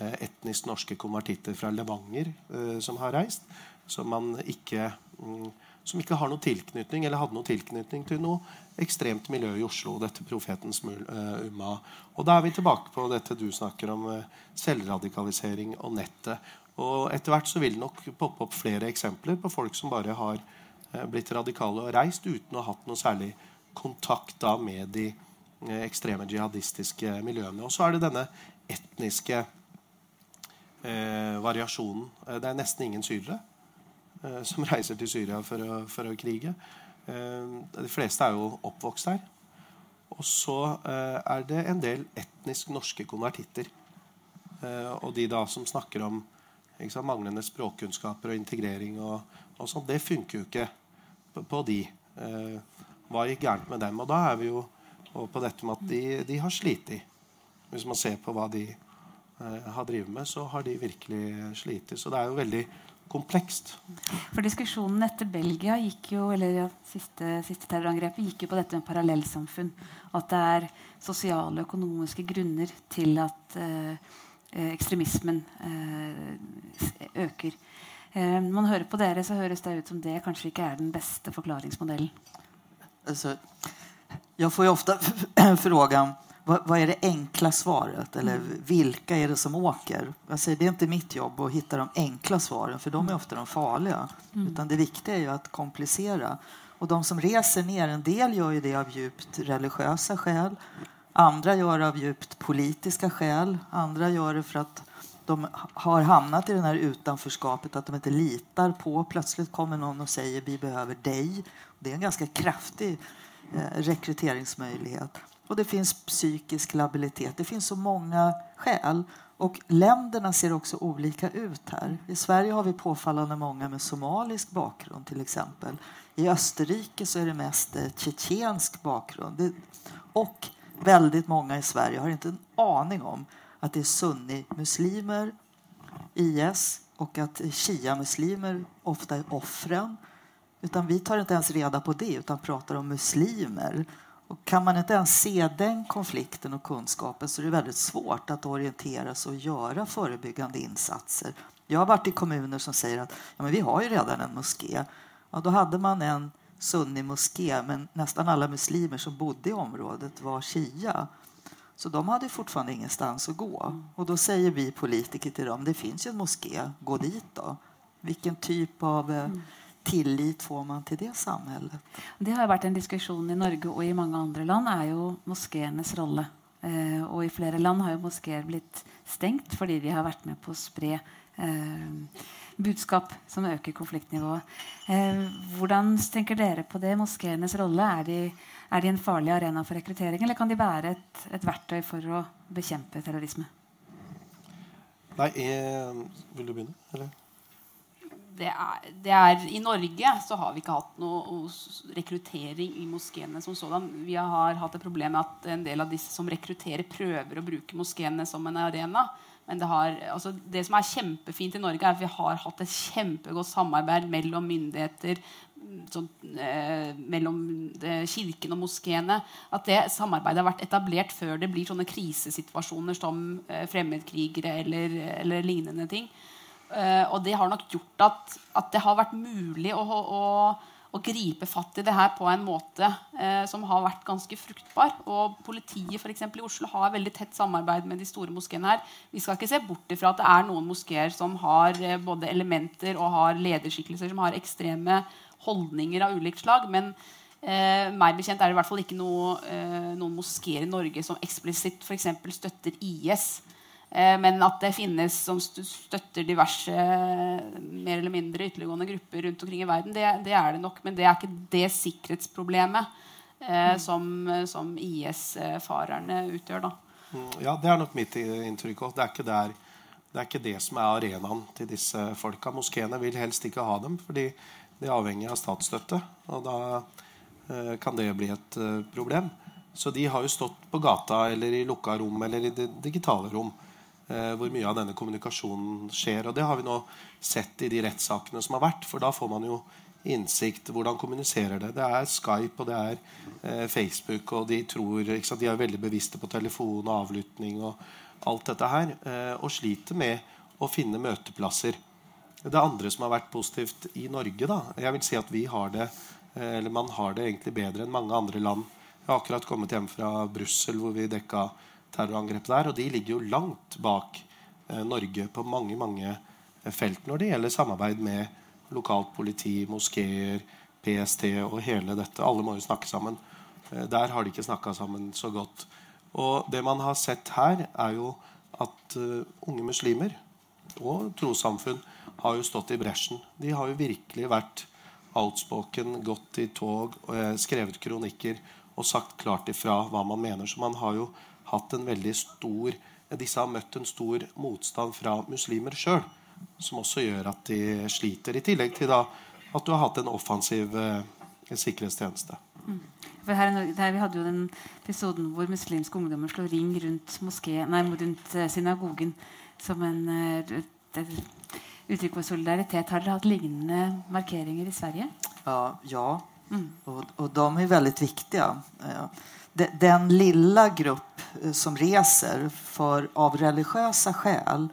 Eh, etnisk norske konvertitter fra Levanger eh, som har reist, som man ikke mm, som ikke har noe tilknytning eller hadde noe tilknytning til noe ekstremt miljø i Oslo. dette profetens uh, eh, umma. Og da er vi tilbake på dette du snakker om, uh, selvradikalisering og nettet. Og etter hvert så vil det nok poppe opp flere eksempler på folk som bare har uh, blitt radikale og reist uten å ha hatt noe særlig kontakt da med de ekstreme jihadistiske miljøene. Og så er det denne etniske variasjonen. det er nesten ingen syrere. Eh, som reiser til Syria for å, for å krige. Eh, de fleste er jo oppvokst her. Og så är er det en del etnisk norske konvertitter. Og de da som snakker om sant, manglende språkkunnskaper og integrering og, og sånn, det funker jo ikke på, på de. Hva gikk gærent med dem? Og da er vi jo på dette med at de, de har slitt, hvis man ser på hva de har drevet med, så har de virkelig slitt. Så det er jo veldig komplekst. For Diskusjonen etter Belgia gikk jo, eller ja, siste, siste terrorangrepet gikk jo på dette med parallellsamfunn. At det er sosiale og økonomiske grunner til at eh, eh, øker. Eh, når man hører på dere, så høres det ut som det kanskje ikke er den beste forklaringsmodellen. Alltså, jag får ju ofta frågan vad, vad, är det enkla svaret? Eller vilka är det som åker? Jag säger, det är inte mitt jobb att hitta de enkla svaren, för de är ofta de farliga. Mm. Utan det viktiga är ju att komplicera. Och de som reser ner, en del gör ju det av djupt religiösa skäl. Andra gör det av djupt politiska skäl. Andra gör det för att de har hamnat i det här utanförskapet, att de inte litar på. Plötsligt kommer någon och säger vi behöver dig. Det är en ganska kraftig eh, rekryteringsmöjlighet. Och det finns psykisk labilitet. Det finns så många skäl. Och länderna ser också olika ut här. I Sverige har vi påfallande många med somalisk bakgrund till exempel. I Österrike så är det mest eh, tjetjensk bakgrund. och väldigt många i Sverige har inte en aning om att det är sunni-muslimer, IS, och att shia-muslimer ofta är offren. Utan vi tar inte ens reda på det, utan pratar om muslimer. Och kan man inte ens se den konflikten och kunskapen så är det väldigt svårt att orientera sig och göra förebyggande insatser. Jag har varit i kommuner som säger att ja, men vi har ju redan en moské. Ja, då hade man en sunni-moské, men nästan alla muslimer som bodde i området var shia. Så de hade fortfarande ingenstans att gå. Och då säger vi politiker till dem, det finns ju en moské, gå dit då. Vilken typ av eh. Mm tillit får man till det samhället? Det har varit en diskussion i Norge och i många andra land är ju moskéernas roll. Eh, och i flera land har ju moskéer blivit stängt för de har varit med på att sprida eh, budskap som ökar konfliktnivået. Eh, hvordan tenker dere på det? Moskéernas roll? Är de er de en farlig arena for rekruttering, eller kan de være et, et verktøy for å bekjempe terrorisme? Nei, jeg, vil du? Eller? Det er, det er, I Norge så har vi ikke hatt noe rekruttering i moskeene som sådan. Vi har hatt et problem med at en del av disse som rekrutterer, prøver å bruke moskeene som en arena. Men det, har, altså det, som er kjempefint i Norge, er at vi har hatt et kjempegodt samarbeid mellom myndigheter, sånn, eh, mellom eh, kirken og moskeene. At det samarbeidet har vært etablert før det blir sånne krisesituasjoner som eh, fremmedkrigere eller, eller, lignende ting. Uh, og det har nok gjort at, at, det har vært mulig å, å, å, gripe fatt i det her på en måte uh, som har vært ganske fruktbar. Og politiet for i Oslo har veldig tett samarbeid med de store moskeene her. Vi skal ikke se bort ifra at det er noen moskeer som har eh, både elementer og har lederskikkelser som har ekstreme holdninger av ulikt slag. Men eh, meg bekjent er det i hvert fall ikke noe, eh, noen moskeer i Norge som eksplisitt for støtter IS. Eh, men at det finnes som støtter diverse mer eller mindre ytterliggående grupper rundt omkring i verden, det, det, er det nok. Men det er ikke det sikkerhetsproblemet eh, som, som IS-farerne utgjør. da. Mm, ja, det er nok mitt inntrykk òg. Det, det er ikke det som er arenaen til disse folka. Moskeene vil helst ikke ha dem. fordi de er avhengig av statsstøtte, og da eh, kan det bli et eh, problem. Så de har jo stått på gata eller i lukka rom eller i det digitale rom eh, Eh, hvor mye av denne kommunikasjonen skjer. Og det har vi nå sett i de rettssakene som har vært, for da får man jo innsikt. Hvordan kommuniserer det? Det er Skype og det er eh, Facebook, og de tror sant, De er veldig bevisste på telefon og avlytting og alt dette her, eh, og sliter med å finne møteplasser. Det andre som har vært positivt i Norge da, jeg vil si at vi har det, eh, eller Man har det egentlig bedre enn mange andre land. Jeg har akkurat kommet hjem fra Brussel, hvor vi dekka terrorangrep der. Og de ligger jo langt bak eh, Norge på mange mange eh, felt når det gjelder samarbeid med lokalt politi, moskeer, PST og hele dette. Alle må jo snakke sammen. Eh, der har de ikke snakka sammen så godt. Og det man har sett her, er jo at unge muslimer og trossamfunn har jo stått i bresjen. De har jo virkelig vært outspoken, gått i tog, skrevet kronikker og sagt klart ifra hva man mener. Så man har jo hatt en veldig stor Disse har møtt en stor motstand fra muslimer sjøl, som også gjør at de sliter. I tillegg til da at du har hatt en offensiv eh, sikkerhetstjeneste. Mm. For her, her, vi hadde jo den episoden hvor muslimske ungdommer slår ring rundt, moské, nei, rundt uh, synagogen som en uh, uttrykk for solidaritet. Har dere hatt lignende markeringer i Sverige? Ja, ja. Mm. Och, och, de är väldigt viktiga. Den lilla grupp eh, som reser för, av religiösa skäl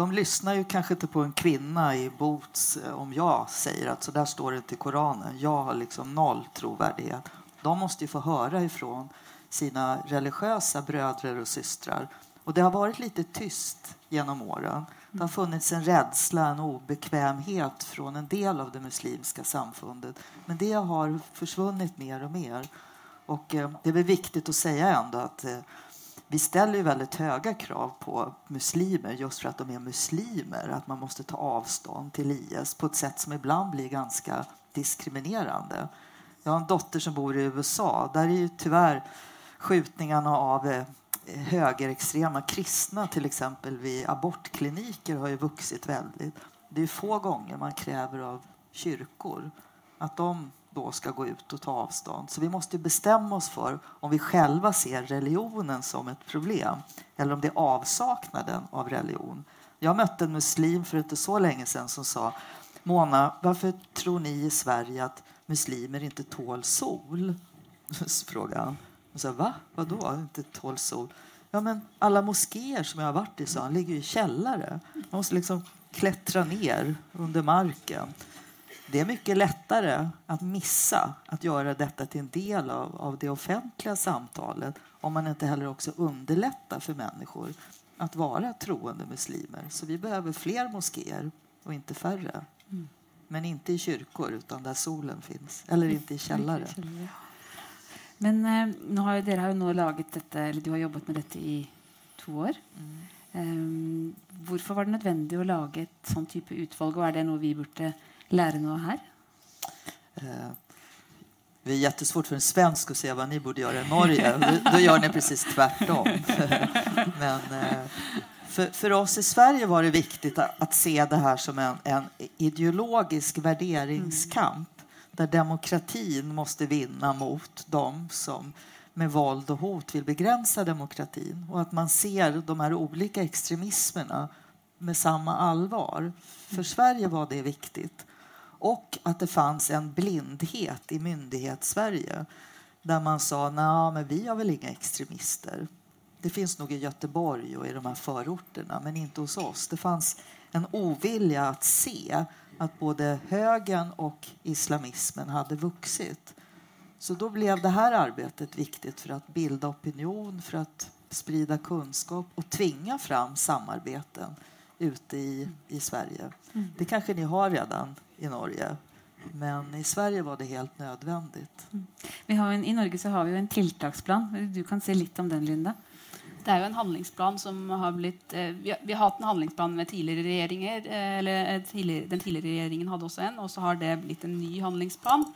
de lyssnar ju kanske inte på en kvinna i boots eh, om jag säger att så där står det inte i Koranen. Jag har liksom noll trovärdighet. De måste ju få höra ifrån sina religiösa bröder och systrar. Och det har varit lite tyst genom åren. Det har funnits en rädsla, en obekvämhet från en del av det muslimska samfundet. Men det har försvunnit mer och mer. Och eh, det är väl viktigt att säga ändå att eh, vi ställer ju väldigt höga krav på muslimer just för att de är muslimer. Att man måste ta avstånd till IS på ett sätt som ibland blir ganska diskriminerande. Jag har en dotter som bor i USA. Där är ju tyvärr skjutningarna av eh, högerextrema kristna till exempel vid abortkliniker har ju vuxit väldigt. Det är få gånger man kräver av kyrkor att de då ska gå ut och ta avstånd. Så vi måste bestämma oss för om vi själva ser religionen som ett problem eller om det är avsaknaden av religion. Jag mötte en muslim för inte så länge sedan som sa Mona, varför tror ni i Sverige att muslimer inte tål sol? frågade han. Och sa, Va? Vadå inte tål sol? Ja, men alla moskéer som jag har varit i, sa han, ligger i källare. Man måste liksom klättra ner under marken. Det är mycket lättare att missa att göra detta till en del av, av det offentliga samtalet om man inte heller också underlättar för människor att vara troende muslimer. Så vi behöver fler moskéer och inte färre. Mm. Men inte i kyrkor, utan där solen finns. Eller inte i källare. Men eh, nu har dere har jo nå laget dette, eller du har jobbat med detta i två år. Mm. Um, hvorfor var det nödvändigt att lage et sånn type utvalg, og er det något vi borde lära något här? Eh, uh, det är jättesvårt för en svensk att säga vad ni borde göra i Norge. då, då gör ni precis tvärtom. Men eh, för, för, oss i Sverige var det viktigt att, att se det här som en, en ideologisk värderingskamp där demokratin måste vinna mot dem som med våld och hot vill begränsa demokratin och att man ser de här olika extremismerna med samma allvar. För Sverige var det viktigt. Och att det fanns en blindhet i myndighetssverige där man sa nej, men vi har väl inga extremister. Det finns nog i Göteborg och i de här förorterna, men inte hos oss. Det fanns en ovilja att se att både högern och islamismen hade vuxit. Så då blev det här arbetet viktigt för att bilda opinion, för att sprida kunskap och tvinga fram samarbeten ute i, i Sverige. Mm. Det kanske ni har redan i Norge, men i Sverige var det helt nödvändigt. Mm. Vi har en, I Norge så har vi en tiltaksplan. Du kan säga lite om den, Linda. Det är ju en handlingsplan som har blivit... Eh, vi, har, vi, har, haft en handlingsplan med tidigare regeringar. Eh, eller eh, tidligere, den tidigare regeringen hade också en, och så har det blivit en ny handlingsplan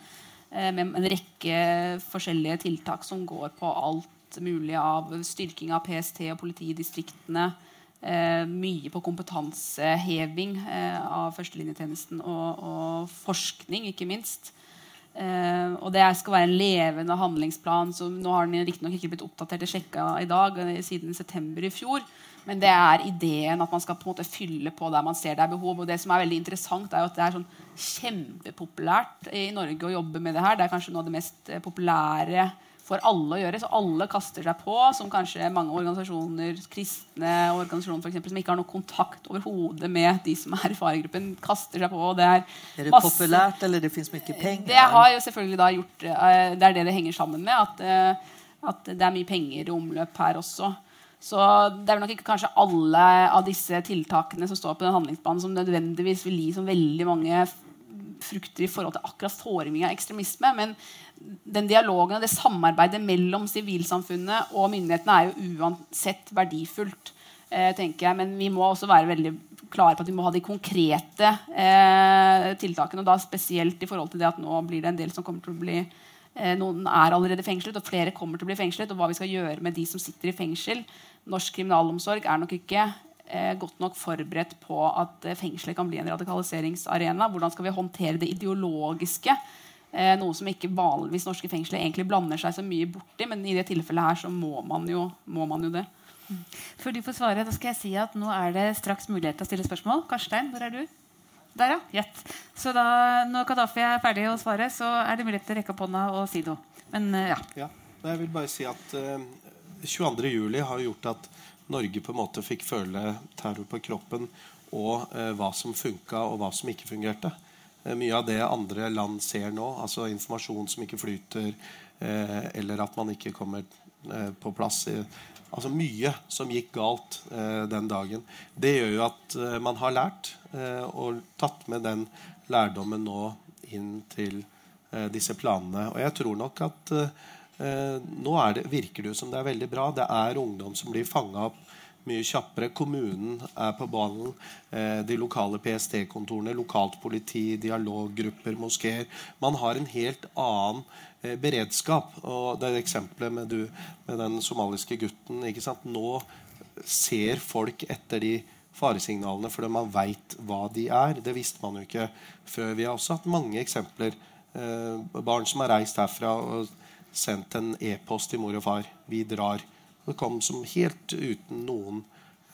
eh, med en räcka olika tiltak som går på allt möjligt av styrking av PST och politidistrikterna, eh, mycket på kompetanseheving eh, av førstelinjetjenesten och, og forskning, inte minst. Uh, og det skal være en levende handlingsplan. så Nå har den riktignok ikke blitt oppdatert og sjekka i dag, eh, siden september i fjor. Men det er ideen at man skal på en måte fylle på der man ser det er behov. Og det som er veldig interessant, er jo at det er sånn kjempepopulært i Norge å jobbe med det her. Det er kanskje noe av det mest eh, populære for alle å gjøre. Så alle kaster seg på, som kanskje mange organisasjoner, kristne organisasjoner for eksempel, som ikke har noe kontakt overhodet med de som er i faregruppen, kaster seg på. Det er, er, det masse, populært, eller det fins mye penger? Det har jo selvfølgelig da gjort eh, Det er det det henger sammen med. At, eh, at det er mye penger i omløp her også. Så det er nok ikke kanskje alle av disse tiltakene som står på den handlingsplanen, som nødvendigvis vil gi som veldig mange frukter i forhold til akkurat forebygging av ekstremisme. Men den dialogen og det samarbeidet mellom sivilsamfunnet og myndighetene er jo uansett verdifullt. Eh, Tenker jeg. Men vi må også være veldig klare på at vi må ha de konkrete eh, tiltakene. og da Spesielt i forhold til det at nå blir det en del som kommer til å bli eh, Noen er allerede fengslet, og flere kommer til å bli fengslet. Og hva vi skal gjøre med de som sitter i fengsel. Norsk kriminalomsorg er nok ikke eh, godt nok forberedt på at eh, fengselet kan bli en radikaliseringsarena. Hvordan skal vi håndtere det ideologiske Eh, noe som ikke vanligvis norske fengsler egentlig blander seg så mye borti, men i det tilfellet her så må man jo, må man jo det. Før du får svare, da skal jeg si at nå er det straks mulighet til å stille spørsmål. Karstein, hvor er du? Der, ja. Gjett. Så da, når Kadafi er ferdig å svare, så er det mulighet til å rekke opp hånda og si noe. Men eh, ja. Ja, jeg vil bare si at eh, 22.07. har gjort at Norge på en måte fikk føle terror på kroppen og eh, hva som funka og hva som ikke fungerte. Eh, mye av det andre land ser nå, altså informasjon som ikke flyter, eh, eller at man ikke kommer eh, på plass i, Altså mye som gikk galt eh, den dagen. Det gjør jo at eh, man har lært eh, og tatt med den lærdommen nå inn til eh, disse planene. Og jeg tror nok at eh, eh nå det, virker det jo som det er veldig bra. Det er ungdom som blir fanga opp mye kjappere. Kommunen er på ballen. Eh, de lokale PST-kontorene, lokalt politi, dialoggrupper, moskeer. Man har en helt annen eh, beredskap. Og det er eksempelet med, du, med den somaliske gutten. ikke sant? Nå ser folk etter de faresignalene fordi man veit hva de er. Det visste man jo ikke før. Vi har også hatt mange eksempler. Eh, barn som har reist herfra og sendt en e-post til mor og far. Vi drar. Det kom som helt uten noen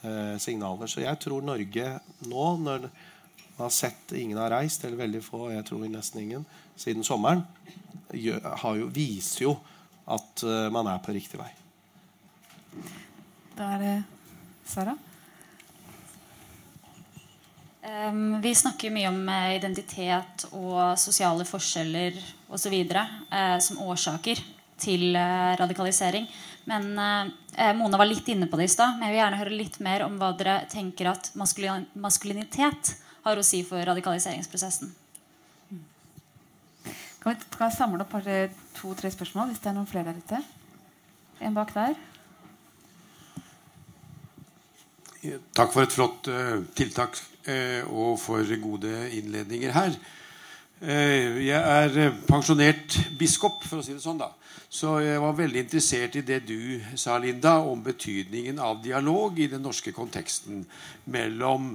eh, signaler. Så jeg tror Norge nå, når man har sett ingen har reist, eller veldig få, jeg tror nesten ingen, siden sommeren, jo, viser jo at uh, man er på riktig vei. Da er det Sara. Um, vi snakker mye om uh, identitet og sosiale forskjeller osv. Uh, som årsaker til uh, radikalisering. Men uh, Mona var litt inne på det i stad. Men jeg vil gjerne høre litt mer om hva dere tenker at maskulin maskulinitet har å si for radikaliseringsprosessen. Kan vi, kan vi samle opp to-tre spørsmål hvis det er noen flere der ute? En bak der. Takk for et flott uh, tiltak uh, og for gode innledninger her. Jag jeg er eh, pensjonert biskop, for å si det sånn. da. Så jeg var veldig interessert i det du sa, Linda, om betydningen av dialog i den norske konteksten mellom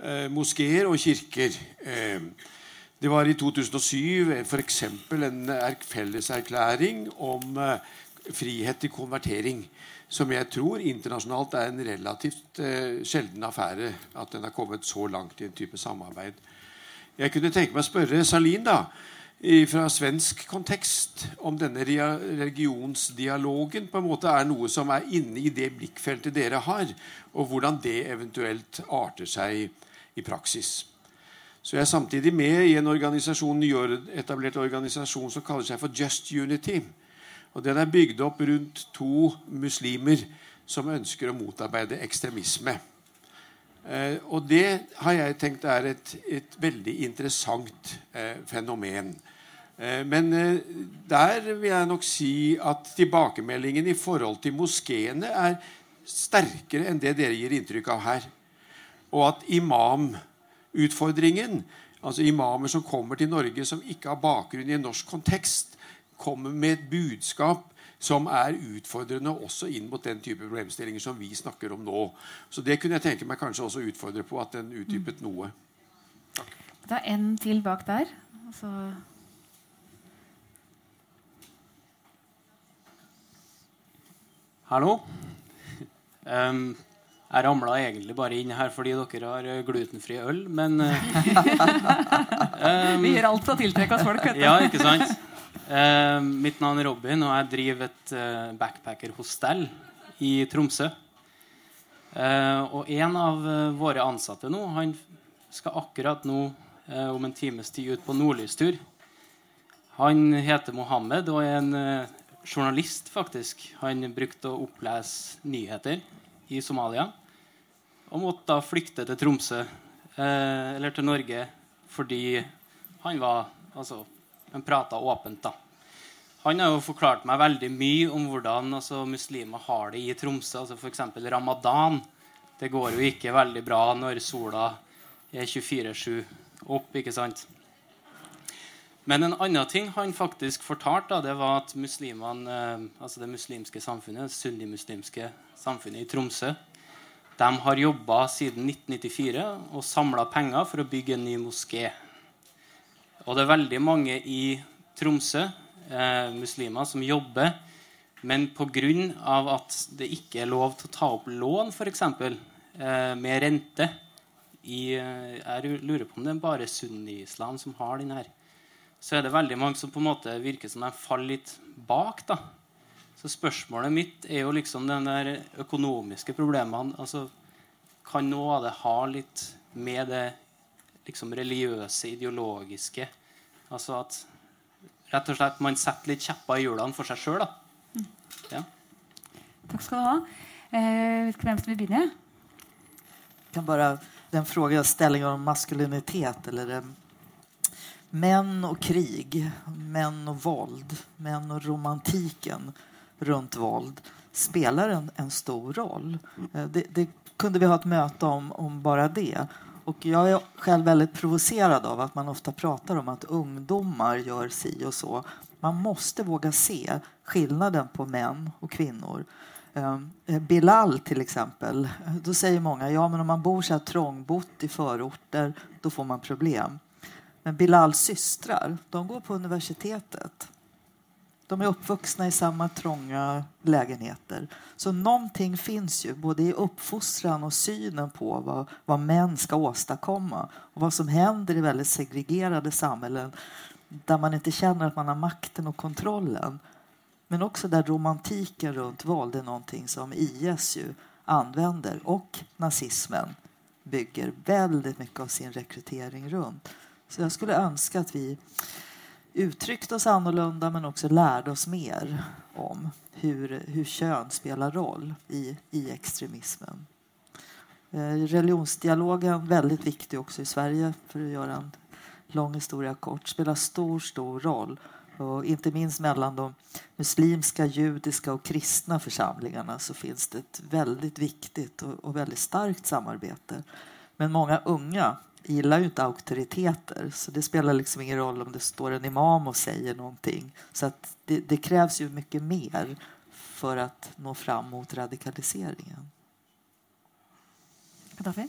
eh, moskeer og kirker. Eh, det var i 2007 eh, f.eks. en felleserklæring om eh, frihet til konvertering. Som jeg tror internasjonalt er en relativt eh, sjelden affære. At den har kommet så langt i en type samarbeid. Jeg kunne tenke meg å spørre Salin da, fra svensk kontekst om denne religionsdialogen på en måte er noe som er inne i det blikkfeltet dere har, og hvordan det eventuelt arter seg i praksis. Så jeg er samtidig med i en organisasjon, nyetablert organisasjon som kaller seg for Just Unity. Og Den er bygd opp rundt to muslimer som ønsker å motarbeide ekstremisme. Eh, og det har jeg tenkt er et, et veldig interessant eh, fenomen. Eh, men eh, der vil jeg nok si at tilbakemeldingen i forhold til moskeene er sterkere enn det dere gir inntrykk av her. Og at imamutfordringen, altså imamer som kommer til Norge som ikke har bakgrunn i en norsk kontekst, kommer med et budskap som er utfordrende også inn mot den type problemstillinger som vi snakker om nå. Så det kunne jeg tenke meg kanskje også utfordre på, at den utdypet noe. Takk. Det er en til bak der. Så Hallo. Um, jeg ramla egentlig bare inn her fordi dere har glutenfri øl, men um, Vi gjør alt for å tiltrekke oss folk. ja, ikke sant? Eh, mitt navn er Robin, og jeg driver et eh, backpackerhostell i Tromsø. Eh, og en av eh, våre ansatte nå han skal akkurat nå eh, om en times tid ut på nordlystur. Han heter Mohammed og er en eh, journalist, faktisk. Han brukte å opplese nyheter i Somalia. Og måtte da flykte til Tromsø, eller til Norge, fordi han var altså, men prata åpent. da. Han har jo forklart meg veldig mye om hvordan altså, muslimer har det i Tromsø. altså F.eks. ramadan. Det går jo ikke veldig bra når sola er 24-7 opp. ikke sant? Men en annen ting han faktisk fortalte, det var at muslimene, eh, altså det muslimske samfunnet, sunnimuslimske samfunnet i Tromsø de har jobba siden 1994 og samla penger for å bygge en ny moské. Og det er veldig mange i Tromsø, eh, muslimer som jobber, men pga. at det ikke er lov til å ta opp lån, f.eks., eh, med rente i, eh, Jeg lurer på om det er bare sunni-islam som har den her. Så er det veldig mange som på en måte virker som de faller litt bak. da. Så spørsmålet mitt er jo liksom den der økonomiske problemene. altså Kan noe av det ha litt med det liksom religiøse, ideologiske Altså at rett og slett man setter litt kjepper i hjulene for seg sjøl. Ja. Takk skal du ha. Eh, hvem som vil begynne? kan bara, den frågeställningen om maskulinitet eller eh, män och krig, män och våld, män och romantiken runt våld spelar en, en stor roll. Eh, det, det, kunde vi ha ett möte om, om bara det. Och jag är själv väldigt provocerad av att man ofta pratar om att ungdomar gör si och så. Man måste våga se skillnaden på män och kvinnor. Ehm, eh, Bilal till exempel, då säger många ja men om man bor så här trångbott i förorter då får man problem. Men Bilals systrar, de går på universitetet. De är uppvuxna i samma trånga lägenheter. Så någonting finns ju både i uppfostran och synen på vad, vad män ska åstadkomma och vad som händer i väldigt segregerade samhällen där man inte känner att man har makten och kontrollen. Men också där romantiken runt våld är någonting som IS ju använder och nazismen bygger väldigt mycket av sin rekrytering runt. Så jag skulle önska att vi uttryckte oss annorlunda men också lärde oss mer om hur, hur kön spelar roll i, i extremismen. Eh, religionsdialogen väldigt viktig också i Sverige för att göra en lång historia kort. Spelar stor, stor roll. Och inte minst mellan de muslimska, judiska och kristna församlingarna så finns det ett väldigt viktigt och, och väldigt starkt samarbete. Men många unga gillar ju inte auktoriteter så det spelar liksom ingen roll om det står en imam och säger någonting. Så att det, det krävs ju mycket mer för att nå fram mot radikaliseringen.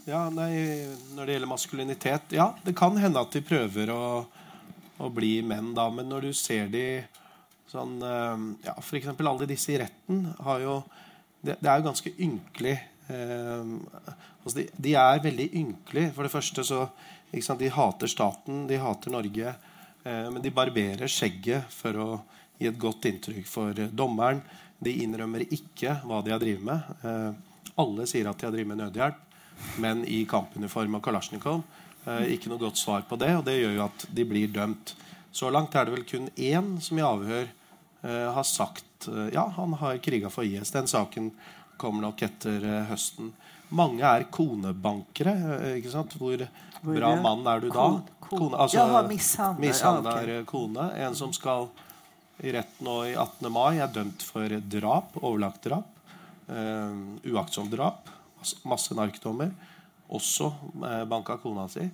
Ja, nej, när det gäller maskulinitet Ja, det kan hända att de prövar att, att bli män då, Men när du ser de sånn eh, ja, för exempel alla disse i retten har ju Det, det är ganska ganske ynkelig. Eh, altså de, de, er veldig ynkelige. For det første så sant, De hater staten, de hater Norge. Eh, men de barberer skjegget for å gi et godt inntrykk for eh, dommeren. De innrømmer ikke hva de har drevet med. Eh, alle sier at de har drevet med nødhjelp men i kampuniform og kalasjnikov. Eh, ikke noe godt svar på det, og det gjør jo at de blir dømt. Så langt er det vel kun én som i avhør eh, har sagt eh, ja, han har kriga for IS. Den saken kommer nok etter eh, høsten. Mange er konebankere. Eh, ikke sant? Hvor bra mann er du da? Kone, altså, mishandler okay. kone. En som skal i rett nå i 18. mai er dømt for drap, overlagt drap. Uh, uaktsomt drap masse narkdommer. Også eh, banka kona si.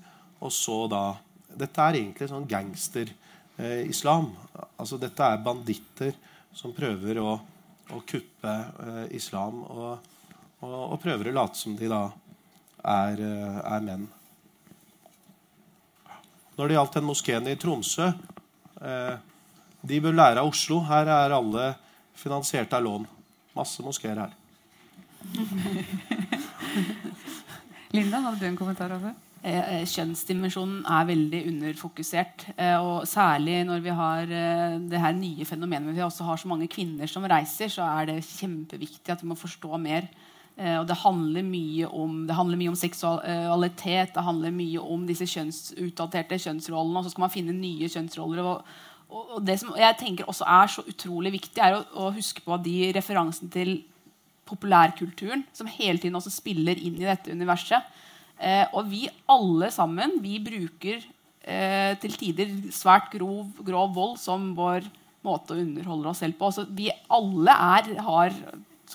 Og så da Dette er egentlig sånn gangster-islam. Eh, altså dette er banditter som prøver å, å kuppe eh, islam. Og, og, og, prøver å late som de da er, eh, er menn. Når det gjaldt den moskeen i Tromsø eh, De bør lære av Oslo. Her er alle finansiert av lån. Masse moskeer her. Linda, hadde du en kommentar også? Eh, eh, kjønnsdimensjonen er veldig underfokusert. Eh, og særlig når vi har det her nye fenomenet men vi også har så mange kvinner som reiser, så er det kjempeviktig at vi må forstå mer. Eh, og det handler mye om, det handler mye om seksualitet, det handler mye om disse kjønnsutdaterte kjønnsrollene. Og så skal man finne nye kjønnsroller. Og, og det som jeg tenker også er så utrolig viktig, er å, å huske på de referansene til populærkulturen som hele tiden også spiller inn i dette universet. Eh, og vi alle sammen vi bruker eh, til tider svært grov, grov, vold som vår måte å underholde oss selv på. Så vi alle er, har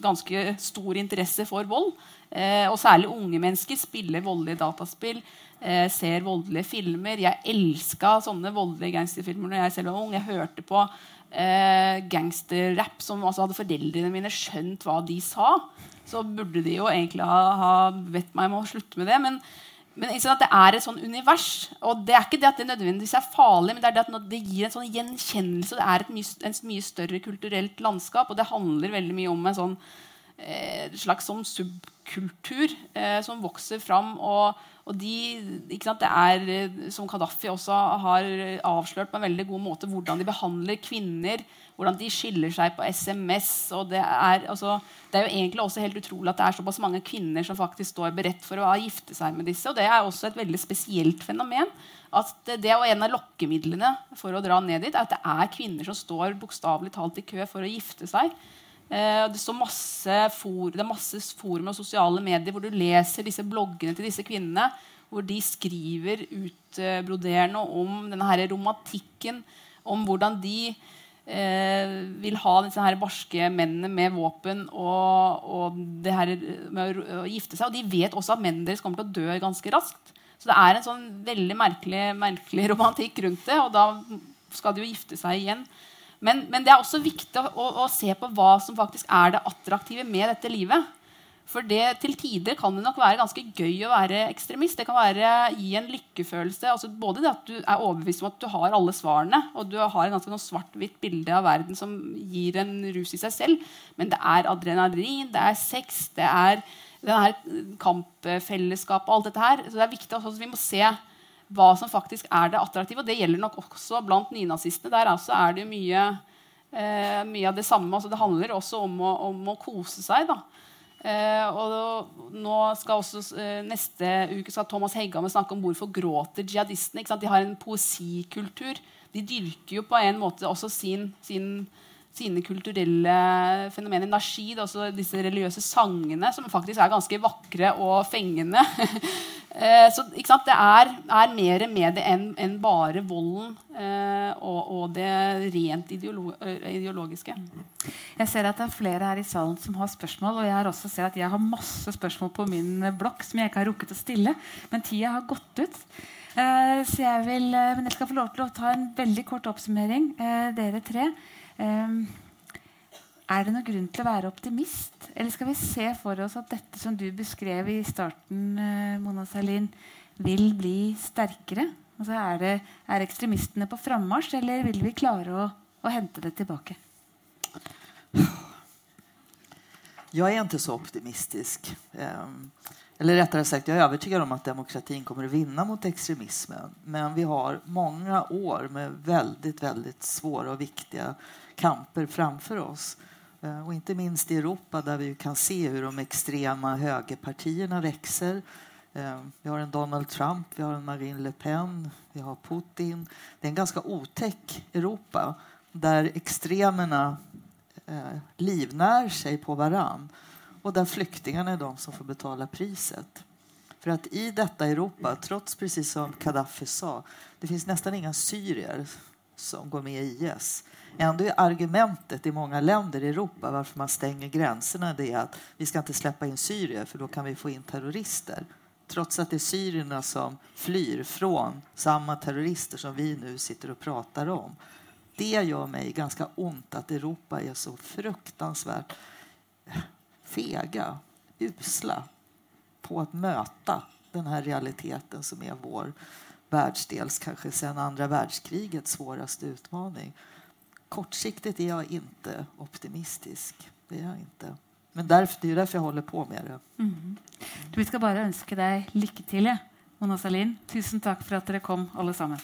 ganske stor interesse for vold. Eh, og særlig unge mennesker spiller voldelige dataspill, eh, ser voldelige filmer. Jeg elska sånne voldelige gangsterfilmer når jeg selv var ung. Jeg hørte på eh, gangsterrapp som altså hadde foreldrene mine skjønt hva de sa, så burde de jo egentlig ha, ha bedt meg om å slutte med det. Men, men det er et sånn univers. Og det er ikke det at det nødvendigvis er farlig, men det er det at det gir en sånn gjenkjennelse. Det er et mye, en mye større kulturelt landskap, og det handler veldig mye om en sånn eh, slags sånn subkultur eh, som vokser fram. Og, og de, sant, det er, eh, som Kadafi også har avslørt på en veldig god måte, hvordan de behandler kvinner hvordan de skiller seg på SMS. og det er, altså, det er jo egentlig også helt utrolig at det er såpass mange kvinner som faktisk står beredt for å gifte seg med disse. og Det er også et veldig spesielt fenomen. at Det er en av lokkemidlene for å dra ned dit, er at det er kvinner som står bokstavelig talt i kø for å gifte seg. Eh, det, masse for, det er masse forum og sosiale medier hvor du leser disse bloggene til disse kvinnene. Hvor de skriver utbroderende om denne her romantikken. Om hvordan de Eh, vil ha disse her barske mennene med våpen og, og det her med å, gifte seg. Og de vet også at mennene deres kommer til å dø ganske raskt. Så det er en sånn veldig merkelig, merkelig romantikk rundt det. Og da skal de jo gifte seg igjen. Men, men det er også viktig å, å, se på hva som faktisk er det attraktive med dette livet. For det, til tider kan det nok være ganske gøy å være ekstremist. Det kan være gi en lykkefølelse. Altså både det at du er overbevist om at du har alle svarene, og du har et ganske svart-hvitt bilde av verden som gir en rus i seg selv. Men det er adrenalin, det er sex, det er kampfellesskapet og alt dette her. Så det er viktig at vi må se hva som faktisk er det attraktive. Og det gjelder nok også blant nynazistene. Der altså er det mye, eh, mye av det samme. Altså det handler også om å, om å kose seg. da. Eh, og nå skal også eh, Neste uke skal Thomas Hegghammer snakke om hvorfor gråter jihadistene. De har en poesikultur. De dyrker jo på en måte også sin, sin, sine kulturelle fenomener. Nashid, altså disse religiøse sangene, som faktisk er ganske vakre og fengende. Eh, så det er, er, mer med det enn en bare volden eh, og, og, det rent ideolo eh, ideologiske. Jeg ser at det er flere her i salen som har spørsmål. Og jeg har også sett at jeg har masse spørsmål på min eh, blokk som jeg ikke har rukket å stille. Men tida har gått ut. Eh, så jeg vil, men jeg skal få lov til å ta en veldig kort oppsummering, eh, dere tre. Ehm, er det noen grunn til å være optimist? Eller skal vi se for oss at dette som du beskrev i starten, eh, Mona Salin, vil bli sterkere? Altså er, det, er ekstremistene på frammarsj, eller vil vi klare å, å hente det tilbake? Jeg er ikke så optimistisk. Ehm, eller rättare sagt, jeg er övertygad om at demokratin kommer å vinne mot ekstremismen. Men vi har mange år med veldig, veldig svåra og viktige kamper framför oss. Eh, och inte minst i Europa där vi kan se hur de extrema högerpartierna växer. Eh, vi har en Donald Trump, vi har en Marine Le Pen, vi har Putin. Det är en ganska otäck Europa där extremerna eh, livnär sig på varann och där flyktingarna är de som får betala priset. För att i detta Europa, trots precis som Gaddafi sa, det finns nästan inga syrier som går med i IS. Ändå är argumentet i många länder i Europa varför man stänger gränserna det är att vi ska inte släppa in syrier för då kan vi få in terrorister. Trots att det är syrierna som flyr från samma terrorister som vi nu sitter och pratar om. Det gör mig ganska ont att Europa är så fruktansvärt fega, usla på att möta den här realiteten som är vår världsdels, kanske sedan andra världskrigets svåraste utmaning. Kortsiktigt är jag inte optimistisk. Det är jag inte. Men därför, det är därför jag håller på med det. Mm. Vi ska bara önska dig lycka till, Mona Salin. Tusen tack för att ni kom, alla sammen.